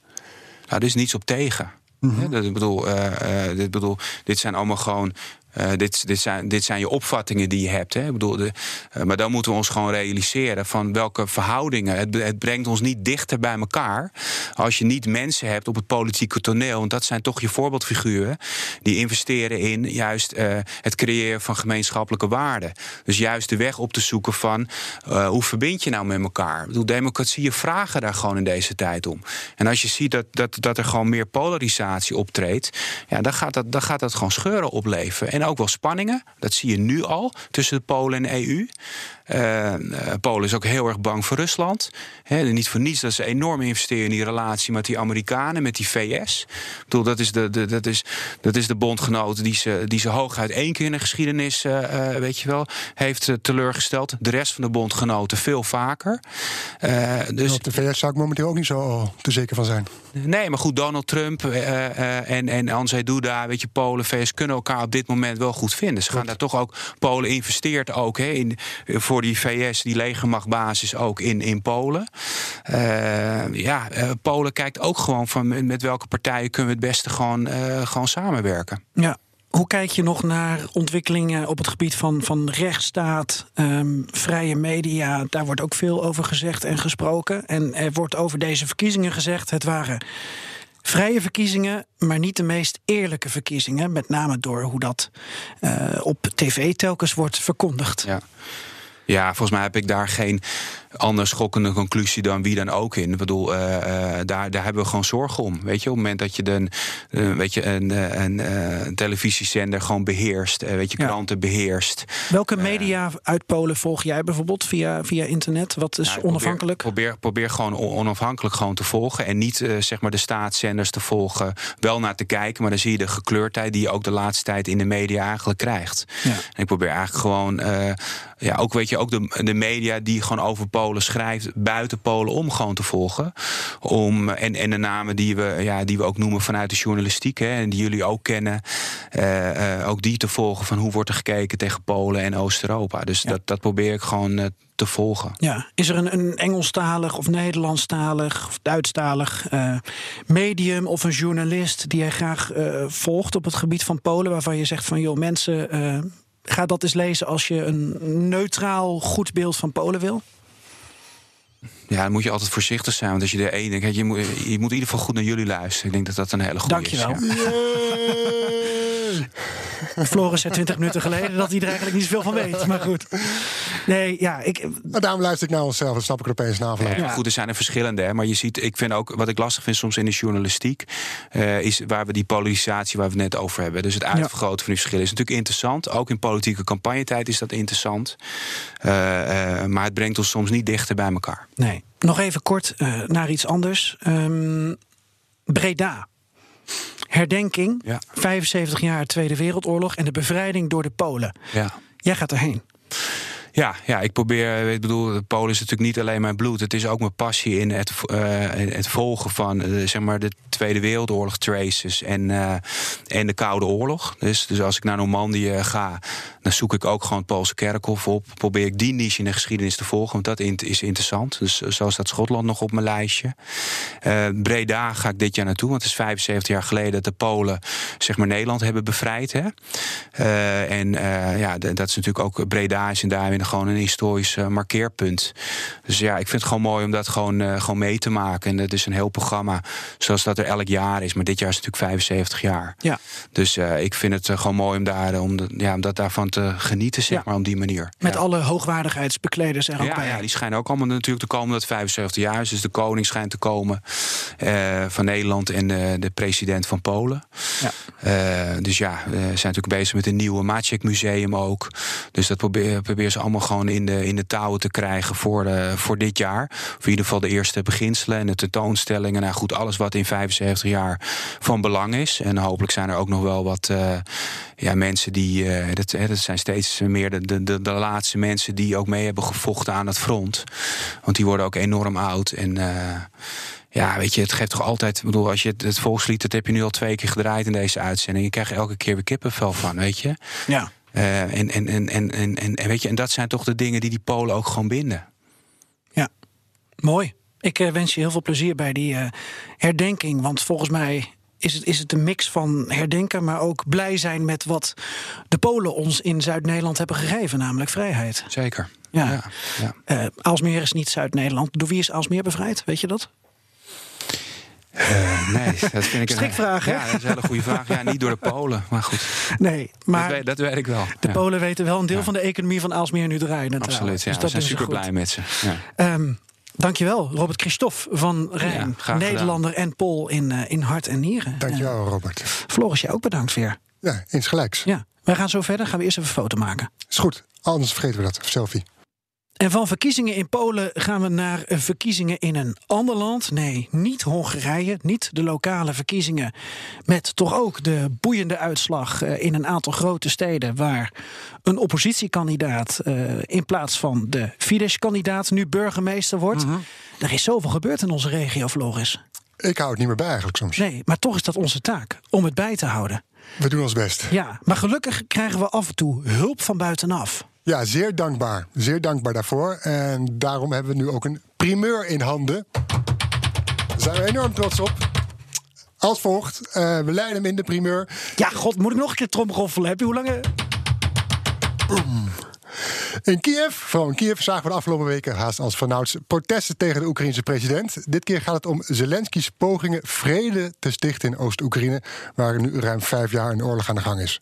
Nou, er is niets op tegen. Mm -hmm. dat, ik bedoel, uh, uh, dit, bedoel, dit zijn allemaal gewoon Uh, dit, dit, zijn, dit zijn je opvattingen die je hebt. Hè? Ik bedoel, de, uh, maar dan moeten we ons gewoon realiseren van welke verhoudingen. Het, het, brengt ons niet dichter bij elkaar. Als je niet mensen hebt op het politieke toneel. Want dat zijn toch je voorbeeldfiguren. Die investeren in juist uh, het creëren van gemeenschappelijke waarden. Dus juist de weg op te zoeken van hoe verbind je nou met elkaar. Ik democratieën vragen daar gewoon in deze tijd om. En als je ziet dat, dat, dat er gewoon meer polarisatie optreedt. Ja, dan gaat dat, dan gaat dat gewoon scheuren opleveren. En ook wel spanningen. Dat zie je nu al tussen de Polen en de EU. Uh, Polen is ook heel erg bang voor Rusland. He, niet voor niets dat ze enorm investeren in die relatie met die Amerikanen, met die VS. Ik bedoel, dat is de, de, dat is, dat is de bondgenoot die ze, die ze hooguit één keer in de geschiedenis, uh, weet je wel, heeft teleurgesteld. De rest van de bondgenoten veel vaker. dus, op de VS zou ik momenteel ook niet zo te zeker van zijn. Nee, maar goed, Donald Trump en, en Andrzej Duda, weet je, Polen, VS kunnen elkaar op dit moment wel goed vinden. Ze gaan daar toch ook, Polen investeert ook he, in, voor die VS, die legermachtbasis ook in, in Polen. Uh, ja, uh, Polen kijkt ook gewoon van met welke partijen kunnen we het beste gewoon, uh, gewoon samenwerken. Ja. Hoe kijk je nog naar ontwikkelingen op het gebied van, van rechtsstaat, um, vrije media? Daar wordt ook veel over gezegd en gesproken. En er wordt over deze verkiezingen gezegd: het waren vrije verkiezingen, maar niet de meest eerlijke verkiezingen. Met name door hoe dat uh, op tv telkens wordt verkondigd. Ja. Ja, volgens mij heb ik daar geen andere schokkende conclusie dan wie dan ook in. Ik bedoel, uh, uh, daar, daar hebben we gewoon zorgen om. Weet je, op het moment dat je, de, uh, weet je een, een, een televisiezender gewoon beheerst, weet je, kranten ja. beheerst. Welke media uit Polen volg jij bijvoorbeeld via, via internet? Wat is nou, onafhankelijk? Probeer, probeer, probeer gewoon onafhankelijk gewoon te volgen en niet zeg maar de staatszenders te volgen. Wel naar te kijken, maar dan zie je de gekleurdheid die je ook de laatste tijd in de media eigenlijk krijgt. Ja. En ik probeer eigenlijk gewoon, ja, ook weet je, ook de, de media die gewoon over Polen schrijft, buiten Polen om gewoon te volgen. Om, en, en de namen die we, ja, die we ook noemen vanuit de journalistiek, hè, en die jullie ook kennen, uh, uh, ook die te volgen van hoe wordt er gekeken tegen Polen en Oost-Europa. Dus ja. dat, dat probeer ik gewoon uh, te volgen. Ja, is er een, een Engelstalig of Nederlandstalig of Duitsstalig medium of een journalist die jij graag volgt op het gebied van Polen, waarvan je zegt van joh, mensen ga dat eens lezen als je een neutraal, goed beeld van Polen wil? Ja, dan moet je altijd voorzichtig zijn. Want als je de ene. Kijk, je moet, je moet in ieder geval goed naar jullie luisteren. Ik denk dat dat een hele goede is. Dankjewel. Ja. Floris zei 20 minuten geleden dat hij er eigenlijk niet zoveel van weet. Maar goed. Nee, ja, ik. Maar daarom luister ik naar onszelf. Dan snap ik er opeens na ja, ja. Goed, er zijn er verschillende. Hè, maar je ziet, ik vind ook, wat ik lastig vind soms in de journalistiek, uh, is waar we die polarisatie waar we het net over hebben. Dus het uitvergroten ja. van die verschillen is natuurlijk interessant. Ook in politieke campagnetijd is dat interessant. Uh, uh, maar het brengt ons soms niet dichter bij elkaar. Nee. Nog even kort naar iets anders. Um, Breda. Herdenking, ja. 75 jaar Tweede Wereldoorlog en de bevrijding door de Polen. Ja. Jij gaat erheen. Ja, ja, ik probeer. Ik bedoel, Polen is natuurlijk niet alleen mijn bloed. Het is ook mijn passie in het, uh, het volgen van uh, zeg maar de Tweede Wereldoorlog traces en, uh, en de Koude Oorlog. Dus, dus als ik naar Normandië ga, dan zoek ik ook gewoon het Poolse kerkhof op. Probeer ik die niche in de geschiedenis te volgen, want dat is interessant. Dus zo staat Schotland nog op mijn lijstje. Breda ga ik dit jaar naartoe, want het is 75 jaar geleden dat de Polen zeg maar Nederland hebben bevrijd. Hè? en ja, dat is natuurlijk ook Breda is in daar gewoon een historisch markeerpunt. Dus ja, ik vind het gewoon mooi om dat gewoon, gewoon mee te maken. En het is een heel programma zoals dat er elk jaar is. Maar dit jaar is natuurlijk 75 jaar. Ja. Dus ik vind het gewoon mooi om, daar, om, de, ja, om dat daarvan te genieten, zeg maar, op die manier. Met alle hoogwaardigheidsbekleders er ook ja, bij. Ja, die schijnen ook allemaal natuurlijk te komen dat 75 jaar is. Dus de koning schijnt te komen van Nederland en de president van Polen. Ja. dus ja, we zijn natuurlijk bezig met een nieuwe Maciek museum ook. Dus dat probeer, probeer ze allemaal gewoon in de, in de touwen te krijgen voor, de, voor dit jaar. Voor in ieder geval de eerste beginselen en de tentoonstellingen. Nou goed, alles wat in 75 jaar van belang is. En hopelijk zijn er ook nog wel wat uh, ja, mensen die. Uh, dat, dat zijn steeds meer de, de, de, de laatste mensen die ook mee hebben gevochten aan het front. Want die worden ook enorm oud. En. Uh, ja, weet je, het geeft toch altijd. Ik bedoel, als je het, het volkslied, dat heb je nu al twee keer gedraaid in deze uitzending. Je krijgt elke keer weer kippenvel van, weet je. Ja. Uh, en, en, en, en, en, en, weet je, en dat zijn toch de dingen die die Polen ook gewoon binden. Ja, mooi. Ik uh, wens je heel veel plezier bij die uh, herdenking. Want volgens mij is het, is het een mix van herdenken, maar ook blij zijn met wat de Polen ons in Zuid-Nederland hebben gegeven, namelijk vrijheid. Zeker. Ja. Ja, ja. Eh, Aalsmeer is niet Zuid-Nederland. Door wie is Aalsmeer bevrijd? Weet je dat? Eh, nee, dat vind ik een- Strikvraag, hè? Ja, dat is een hele goede vraag. Ja, niet door de Polen, maar goed. Nee, dat, maar weet, dat weet ik wel. de ja. Polen weten wel een deel Ja. van de economie van Aalsmeer nu draaien. Absoluut, ja. Dus we dat zijn super blij met ze. Ja. Ehm, dankjewel, Robert Christophe van Rijn. Ja. Nederlander en Pool in, eh, in hart en nieren. Dankjewel, Robert. Eh, Floris, jij ook bedankt weer. Ja, insgelijks. Ja, wij gaan zo verder. Gaan we eerst even een foto maken. Is goed. Anders vergeten we dat. Selfie. En van verkiezingen in Polen gaan we naar verkiezingen in een ander land. Nee, niet Hongarije, niet de lokale verkiezingen. Met toch ook de boeiende uitslag eh, in een aantal grote steden... waar een oppositiekandidaat eh, in plaats van de Fidesz-kandidaat... nu burgemeester wordt. Er is zoveel gebeurd in onze regio, Floris. Ik hou het niet meer bij eigenlijk soms. Nee, maar toch is dat onze taak, om het bij te houden. We doen ons best. Ja, maar gelukkig krijgen we af en toe hulp van buitenaf. Ja, zeer dankbaar. Zeer dankbaar daarvoor. En daarom hebben we nu ook een primeur in handen. Daar zijn we enorm trots op. Als volgt. Eh, we leiden hem in de primeur. Ja, god, moet ik nog een keer tromgeroffelen? Heb je hoe lang... eh, In Kiev, in Kiev, zagen we de afgelopen weken haast als vanouds protesten tegen de Oekraïnse president. Dit keer gaat het om Zelensky's pogingen vrede te stichten in Oost-Oekraïne, waar nu ruim vijf jaar een oorlog aan de gang is.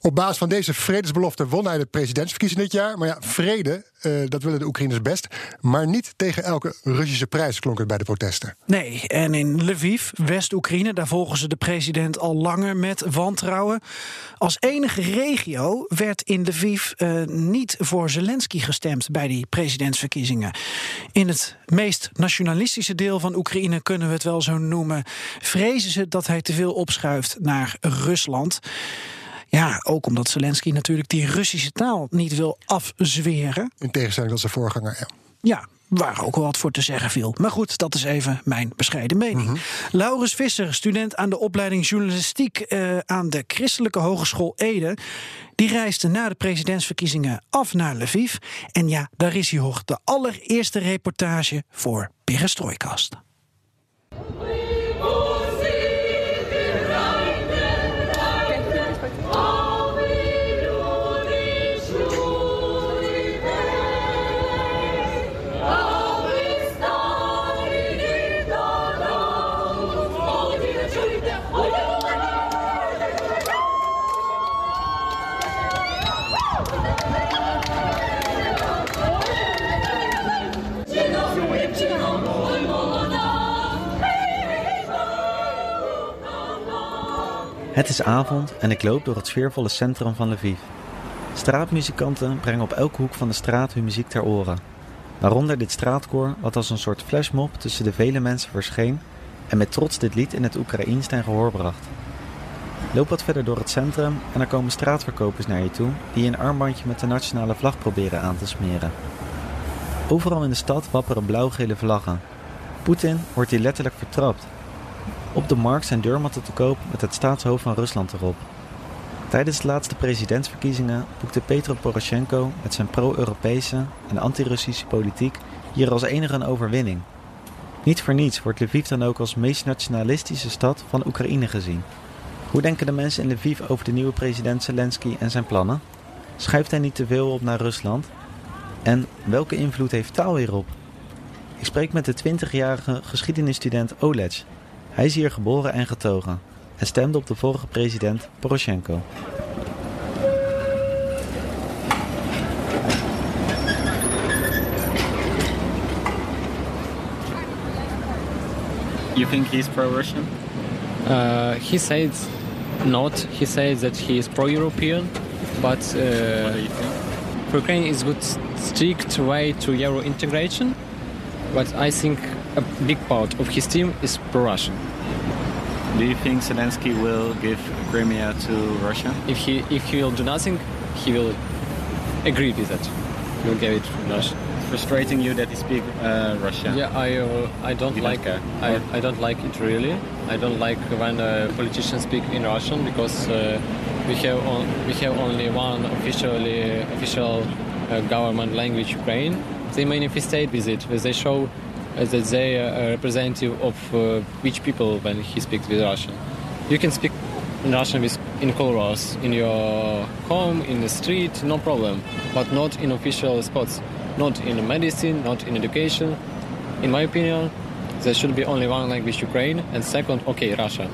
Op basis van deze vredesbelofte won hij de presidentsverkiezing dit jaar. Maar ja, vrede, eh, dat willen de Oekraïners best. Maar niet tegen elke Russische prijs, klonk het bij de protesten. Nee, en in Lviv, West-Oekraïne, daar volgen ze de president al langer met wantrouwen. Als enige regio werd in Lviv eh, niet voor Zelensky gestemd bij die presidentsverkiezingen. In het meest nationalistische deel van Oekraïne, kunnen we het wel zo noemen, vrezen ze dat hij te veel opschuift naar Rusland. Ja, ook omdat Zelensky natuurlijk die Russische taal niet wil afzweren. In tegenstelling tot zijn voorganger. Ja. Ja, waar ook wel wat voor te zeggen viel. Maar goed, dat is even mijn bescheiden mening. Laurens Visser, student aan de opleiding journalistiek eh, aan de Christelijke Hogeschool Ede. Die reisde na de presidentsverkiezingen af naar Lviv. En ja, daar is hij hoor, de allereerste reportage voor Perestrooikast. Het is avond en ik loop door het sfeervolle centrum van Lviv. Straatmuzikanten brengen op elke hoek van de straat hun muziek ter oren. Waaronder dit straatkoor wat als een soort flashmob tussen de vele mensen verscheen en met trots dit lied in het Oekraïens ten gehoor bracht. Loop wat verder door het centrum en er komen straatverkopers naar je toe die een armbandje met de nationale vlag proberen aan te smeren. Overal in de stad wapperen blauw-gele vlaggen. Poetin wordt hier letterlijk vertrapt. Op de markt zijn deurmatten te koop met het staatshoofd van Rusland erop. Tijdens de laatste presidentsverkiezingen boekte Petro Poroshenko met zijn pro-Europese en anti-Russische politiek hier als enige een overwinning. Niet voor niets wordt Lviv dan ook als meest nationalistische stad van Oekraïne gezien. Hoe denken de mensen in Lviv over de nieuwe president Zelensky en zijn plannen? Schuift hij niet te veel op naar Rusland? En welke invloed heeft taal hierop? Ik spreek met de 20-jarige geschiedenisstudent Oleg. Hij is hier geboren en getogen en stemde op de vorige president Poroshenko. You think he's pro-Russian? Uh, he said not. He said that he is pro-European, but What do uh, you think? for Ukraine is good strict way to Euro integration. But I think a big part of his team is pro-Russian. Do you think Zelensky will give Crimea to Russia? If he if he will do nothing, he will agree with that. He will give it to Russia. Frustrating you that he speak uh, Russian? Yeah, I uh, I don't You don't like care? I, I don't like it really. I don't like when uh, politicians speak in Russian because uh, we have on, we have only one officially official uh, government language Ukraine. They manifestate with it. They show that they are representative of uh, which people when he speaks with Russian. You can speak in Russian with in corridors, in your home, in the street, no problem. But not in official spots, not in medicine, not in education. In my opinion, there should be only one language, Ukraine, and second, okay, Russia.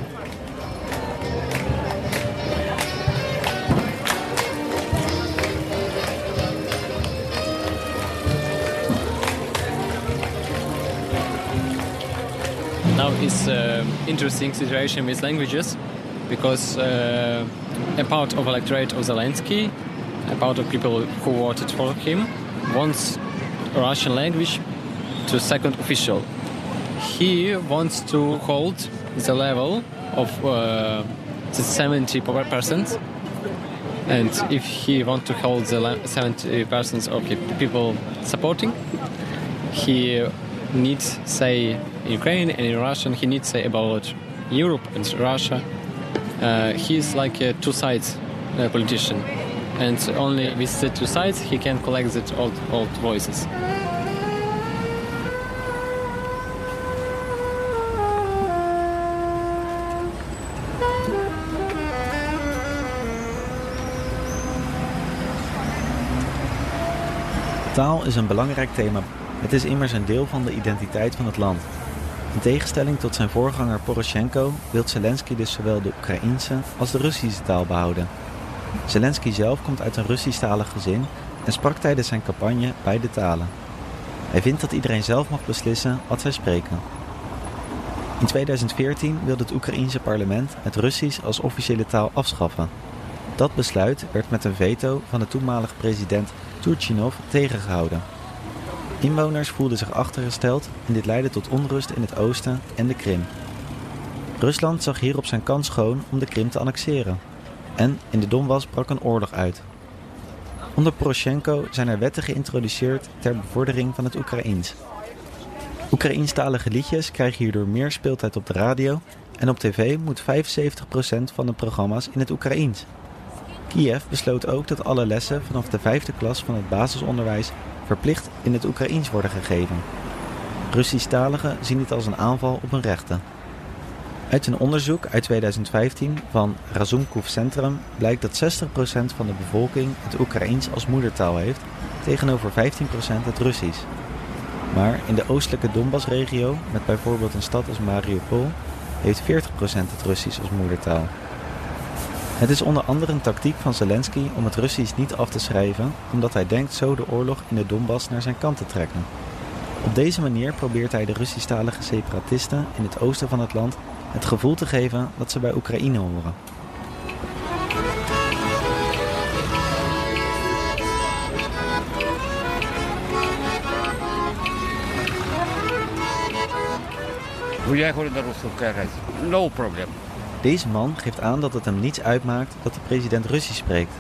It's an interesting situation with languages because uh, a part of electorate of Zelensky, a part of people who voted for him, wants Russian language to second official. He wants to hold the level of uh, the 70 percent, and if he wants to hold the 70 percent of the people supporting, he needs say in Ukraine and in Russian. He needs say about Europe and Russia. Uh, he's like a two sides uh, politician, and only with the two sides he can collect the old old voices. Taal is een belangrijk thema. Het is immers een deel van de identiteit van het land. In tegenstelling tot zijn voorganger Poroshenko wil Zelensky dus zowel de Oekraïense als de Russische taal behouden. Zelensky zelf komt uit een Russisch-talig gezin en sprak tijdens zijn campagne beide talen. Hij vindt dat iedereen zelf mag beslissen wat zij spreken. In 2014 wilde het Oekraïense parlement het Russisch als officiële taal afschaffen. Dat besluit werd met een veto van de toenmalige president Turchinov tegengehouden. Inwoners voelden zich achtergesteld en dit leidde tot onrust in het oosten en de Krim. Rusland zag hierop zijn kans schoon om de Krim te annexeren. En in de Donbass brak een oorlog uit. Onder Poroshenko zijn er wetten geïntroduceerd ter bevordering van het Oekraïens. Oekraïenstalige liedjes krijgen hierdoor meer speeltijd op de radio en op tv moet 75% van de programma's in het Oekraïens. Kiev besloot ook dat alle lessen vanaf de vijfde klas van het basisonderwijs verplicht in het Oekraïens worden gegeven. Russisch-taligen zien dit als een aanval op hun rechten. Uit een onderzoek uit 2015 van Razumkov Centrum blijkt dat 60% van de bevolking het Oekraïens als moedertaal heeft, tegenover 15% het Russisch. Maar in de oostelijke Donbass-regio, met bijvoorbeeld een stad als Mariupol, heeft 40% het Russisch als moedertaal. Het is onder andere een tactiek van Zelensky om het Russisch niet af te schrijven, omdat hij denkt zo de oorlog in de Donbass naar zijn kant te trekken. Op deze manier probeert hij de Russisch-talige separatisten in het oosten van het land het gevoel te geven dat ze bij Oekraïne horen. No problem. Deze man geeft aan dat het hem niets uitmaakt dat de president Russisch spreekt.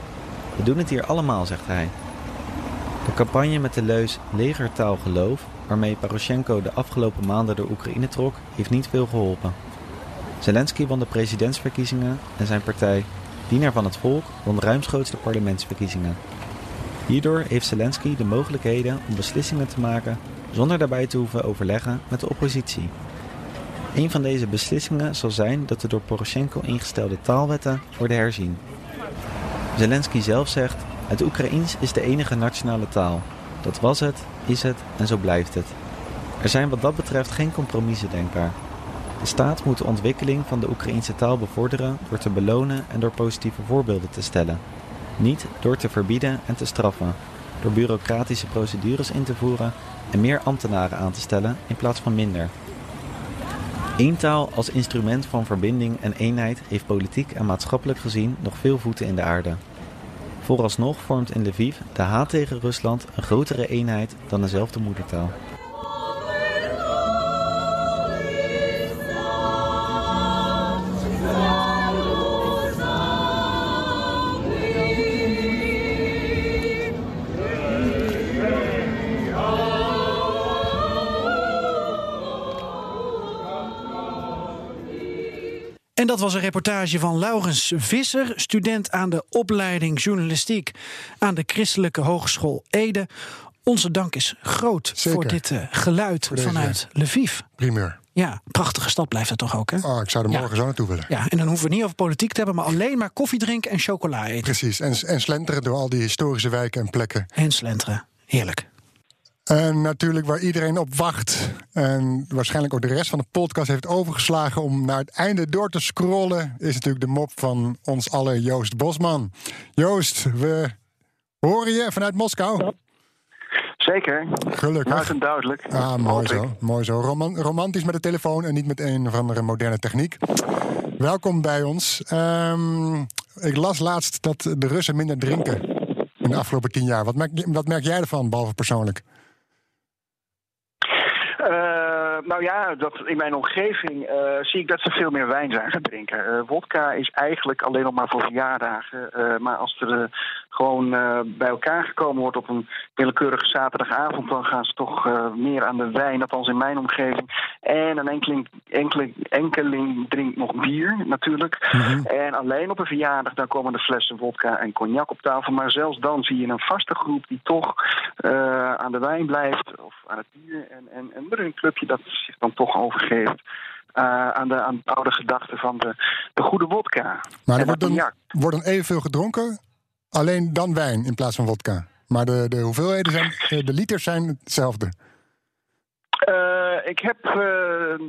We doen het hier allemaal, zegt hij. De campagne met de leus legertaal geloof, waarmee Poroshenko de afgelopen maanden door Oekraïne trok, heeft niet veel geholpen. Zelensky won de presidentsverkiezingen en zijn partij, Dienaar van het Volk, won ruimschoots de parlementsverkiezingen. Hierdoor heeft Zelensky de mogelijkheden om beslissingen te maken zonder daarbij te hoeven overleggen met de oppositie. Een van deze beslissingen zal zijn dat de door Poroshenko ingestelde taalwetten worden herzien. Zelensky zelf zegt: Het Oekraïens is de enige nationale taal. Dat was het, is het en zo blijft het. Er zijn wat dat betreft geen compromissen denkbaar. De staat moet de ontwikkeling van de Oekraïense taal bevorderen door te belonen en door positieve voorbeelden te stellen. Niet door te verbieden en te straffen, door bureaucratische procedures in te voeren en meer ambtenaren aan te stellen in plaats van minder. Eén taal als instrument van verbinding en eenheid heeft politiek en maatschappelijk gezien nog veel voeten in de aarde. Vooralsnog vormt in Lviv de haat tegen Rusland een grotere eenheid dan dezelfde moedertaal. Was een reportage van Laurens Visser, student aan de opleiding journalistiek aan de Christelijke Hogeschool Ede. Onze dank is groot Zeker. voor dit eh, geluid Voor vanuit Lviv. Primeur. Ja, prachtige stad blijft het toch ook, hè? Oh, ik zou er Ja. morgen zo naartoe willen. Ja, en dan hoeven we niet over politiek te hebben, maar alleen maar koffie drinken en chocola eten. Precies. En, en slenteren door al die historische wijken en plekken. En slenteren. Heerlijk. En natuurlijk waar iedereen op wacht. En waarschijnlijk ook de rest van de podcast heeft overgeslagen om naar het einde door te scrollen. Is natuurlijk de mop van ons aller Joost Bosman. Joost, we horen je vanuit Moskou. Zeker. Gelukkig. Luid en duidelijk. Ah, mooi zo. Mooi zo. Roman- romantisch met de telefoon en niet met een of andere moderne techniek. Welkom bij ons. Ehm, ik las laatst dat de Russen minder drinken in de afgelopen tien jaar. Wat merk, wat merk jij ervan, behalve persoonlijk? Eh, nou ja, dat in mijn omgeving eh, zie ik dat ze veel meer wijn zijn gaan drinken. Eh wodka is eigenlijk alleen nog maar voor verjaardagen. Maar als er gewoon eh, bij elkaar gekomen wordt op een willekeurige zaterdagavond, dan gaan ze toch eh, meer aan de wijn, althans in mijn omgeving. En een enkeling, enkeling, enkeling drinkt nog bier, natuurlijk. En alleen op een verjaardag, dan komen de flessen wodka en cognac op tafel. Maar zelfs dan zie je een vaste groep die toch eh, aan de wijn blijft of aan het bier. En, en, en er een clubje dat zich dan toch overgeeft. aan, de, aan de oude gedachte van de, de goede wodka. Maar er wordt dan, wordt dan evenveel gedronken, alleen dan wijn in plaats van vodka. Maar de, de hoeveelheden zijn, de liters zijn hetzelfde. Eh, ik heb eh,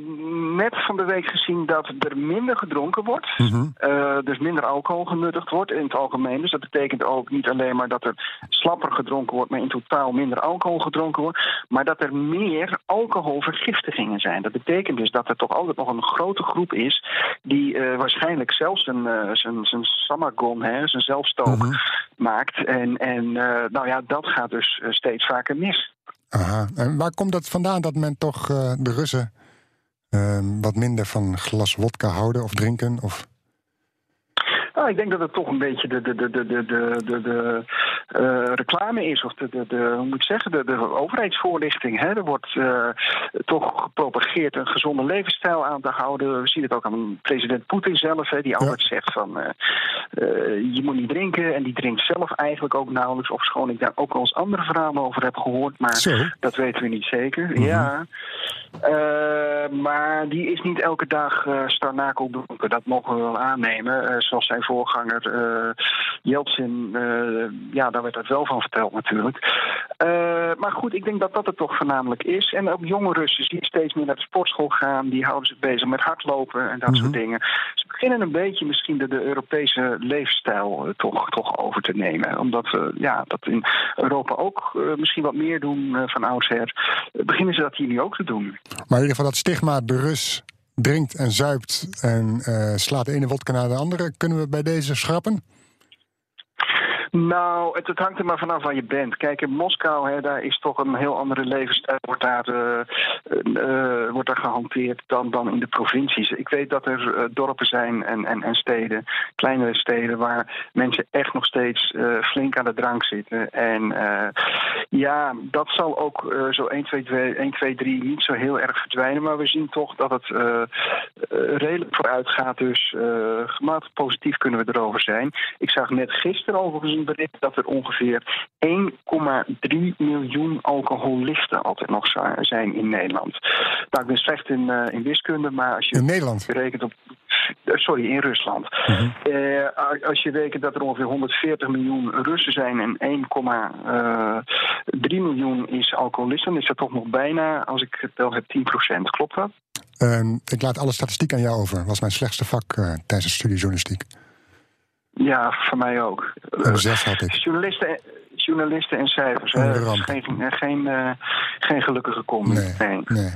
net van de week gezien dat er minder gedronken wordt. Mhm. Eh, dus minder alcohol genuttigd wordt in het algemeen. Dus dat betekent ook niet alleen maar dat er slapper gedronken wordt, maar in totaal minder alcohol gedronken wordt. Maar dat er meer alcoholvergiftigingen zijn. Dat betekent dus dat er toch altijd nog een grote groep is die waarschijnlijk zelfs eh, zijn, zijn samagon, hè, zijn zelfstook maakt. En, en nou ja, dat gaat dus steeds vaker mis. Aha. En waar komt dat vandaan dat men toch eh, de Russen eh, wat minder van glas wodka houden of drinken? Of... Nou, ik denk dat het toch een beetje de, de, de, de, de, de, de, reclame is, of de, de, de, hoe moet ik zeggen, de, de overheidsvoorlichting. Hè? Er wordt eh, toch gepropageerd een gezonde levensstijl aan te houden. We zien het ook aan president Poetin zelf, hè, die altijd zegt van eh, eh, je moet niet drinken. En die drinkt zelf eigenlijk ook nauwelijks, of schoon ik daar ook wel eens andere verhalen over heb gehoord, maar dat weten we niet zeker. Ja. Eh, maar die is niet elke dag eh starnakel dronken. Dat mogen we wel aannemen. Eh, zoals zijn voorganger eh Yeltsin, eh, ja, daar werd dat wel van verteld natuurlijk. Eh, maar goed, ik denk dat dat het toch voornamelijk is. En ook jonge Russen die steeds meer naar de sportschool gaan. Die houden zich bezig met hardlopen en dat soort dingen. Ze beginnen een beetje misschien de, de Europese leefstijl eh, toch, toch over te nemen. Omdat we ja, dat in Europa ook eh, misschien wat meer doen van oudsher. Beginnen ze dat hier nu ook te doen. Maar in ieder geval dat stigma, de Rus drinkt en zuipt en slaat de ene wodka naar de andere, kunnen we bij deze schrappen? Nou, het, hangt er maar vanaf waar je bent. Kijk, in Moskou, hè, daar is toch een heel andere levensstijl wordt daar, eh, eh, wordt daar gehanteerd dan, dan in de provincies. Ik weet dat er eh, dorpen zijn en, en, en steden, kleinere steden, waar mensen echt nog steeds eh, flink aan de drank zitten. En eh, ja, dat zal ook eh, zo 1 2, 2, 1, 2, 3 niet zo heel erg verdwijnen. Maar we zien toch dat het eh, eh, redelijk vooruit gaat. Dus eh gematigd positief kunnen we erover zijn. Ik zag net gisteren overigens een bericht dat er ongeveer 1,3 miljoen alcoholisten altijd nog zijn in Nederland. Nou, ik ben slecht in, eh, in wiskunde, maar als je In Nederland? berekent op. eh, Sorry, in Rusland. Eh, als je rekent dat er ongeveer 140 miljoen Russen zijn en 1,3 miljoen is alcoholisten, dan is dat toch nog bijna, als ik het wel heb, 10% Klopt dat? Ehm, ik laat alle statistiek aan jou over. was mijn slechtste vak eh, tijdens de studie journalistiek. Ja, voor mij ook. Een zes had ik. Journalisten, journalisten en cijfers. Een ramp. geen, eh, geen, eh, geen gelukkige combi. Nee. Nee.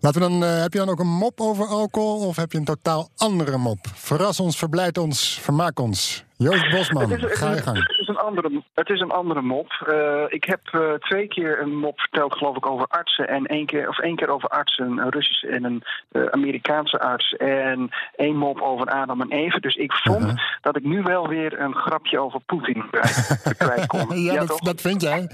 Laten we dan, eh, heb je dan ook een mop over alcohol of heb je een totaal andere mop? Verras ons, verblijd ons, vermaak ons. Joost Bosman, Het is, het ga je is- gang. het is een andere, het is een andere mop. Eh, ik heb eh, twee keer een mop verteld, geloof ik, over artsen. En één keer, of één keer over artsen, een Russische en een eh, Amerikaanse arts. En één mop over Adam en Eve. Dus ik vond dat ik nu wel weer een grapje over Poetin kwijt, kon. ja, dat, dat vind jij.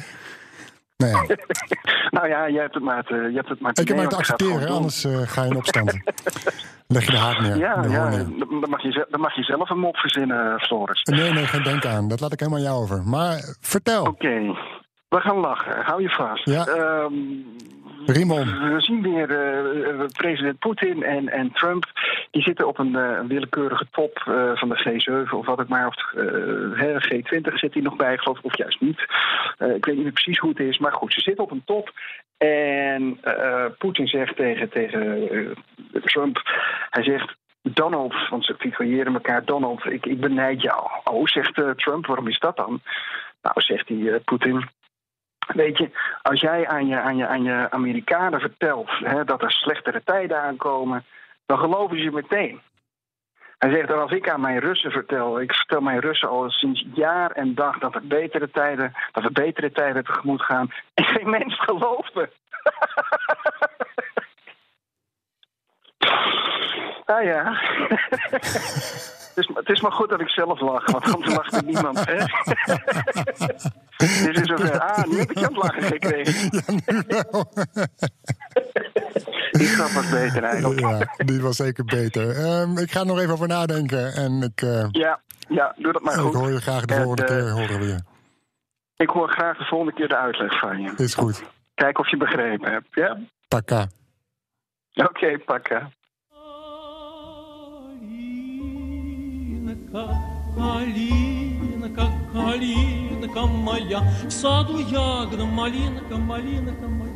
Nee, nou ja, je hebt het maar te, je hebt het maar te ik heb maar te accepteren, anders eh, ga je in opstand. Leg je de haak neer. Ja, ja dan, mag je, dan mag je zelf een mop verzinnen, Floris. Nee, nee, geen denk aan. Dat laat ik helemaal aan jou over. Maar vertel. Oké, we gaan lachen. Hou je vast. Ja. Ehm, Rimon. We zien weer uh, president Poetin en, en Trump. Die zitten op een, uh, willekeurige top uh, van de G7 of wat het maar. Of G20 zit hij nog bij, geloof ik, of juist niet. ik weet niet precies hoe het is. Maar goed, ze zitten op een top. En Poetin zegt tegen, tegen Trump: Hij zegt. Donald, want ze tituleren elkaar Donald, ik, ik benijd jou. Oh, zegt Trump, waarom is dat dan? Nou, zegt hij, Poetin, Weet je, als jij aan je, aan je, aan je Amerikanen vertelt hè, dat er slechtere tijden aankomen, dan geloven ze meteen. Hij zegt, dan als ik aan mijn Russen vertel, ik vertel mijn Russen al sinds jaar en dag dat er betere tijden, dat we betere tijden tegemoet gaan, en geen mens gelooft ah ja. Het is, het is maar goed dat ik zelf lach, want anders lacht er niemand. Hè? dus is zover. Ah, nu heb ik je aan het lachen gekregen. Ja, nu wel. Die grap was beter eigenlijk. Ja, die was zeker beter. Um, ik ga er nog even over nadenken. En ik, uh, ja, ja, doe dat maar goed. Ik hoor je graag de volgende keer. Uh, horen we Ik hoor graag de volgende keer de uitleg van je. Is goed. Kijk of je begrepen hebt, ja? Pakka. Oké, okay, pakka. Калинка, калинка моя, в саду ягода, малинка, малинка моя.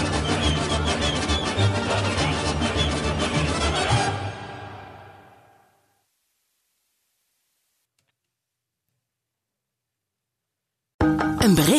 Een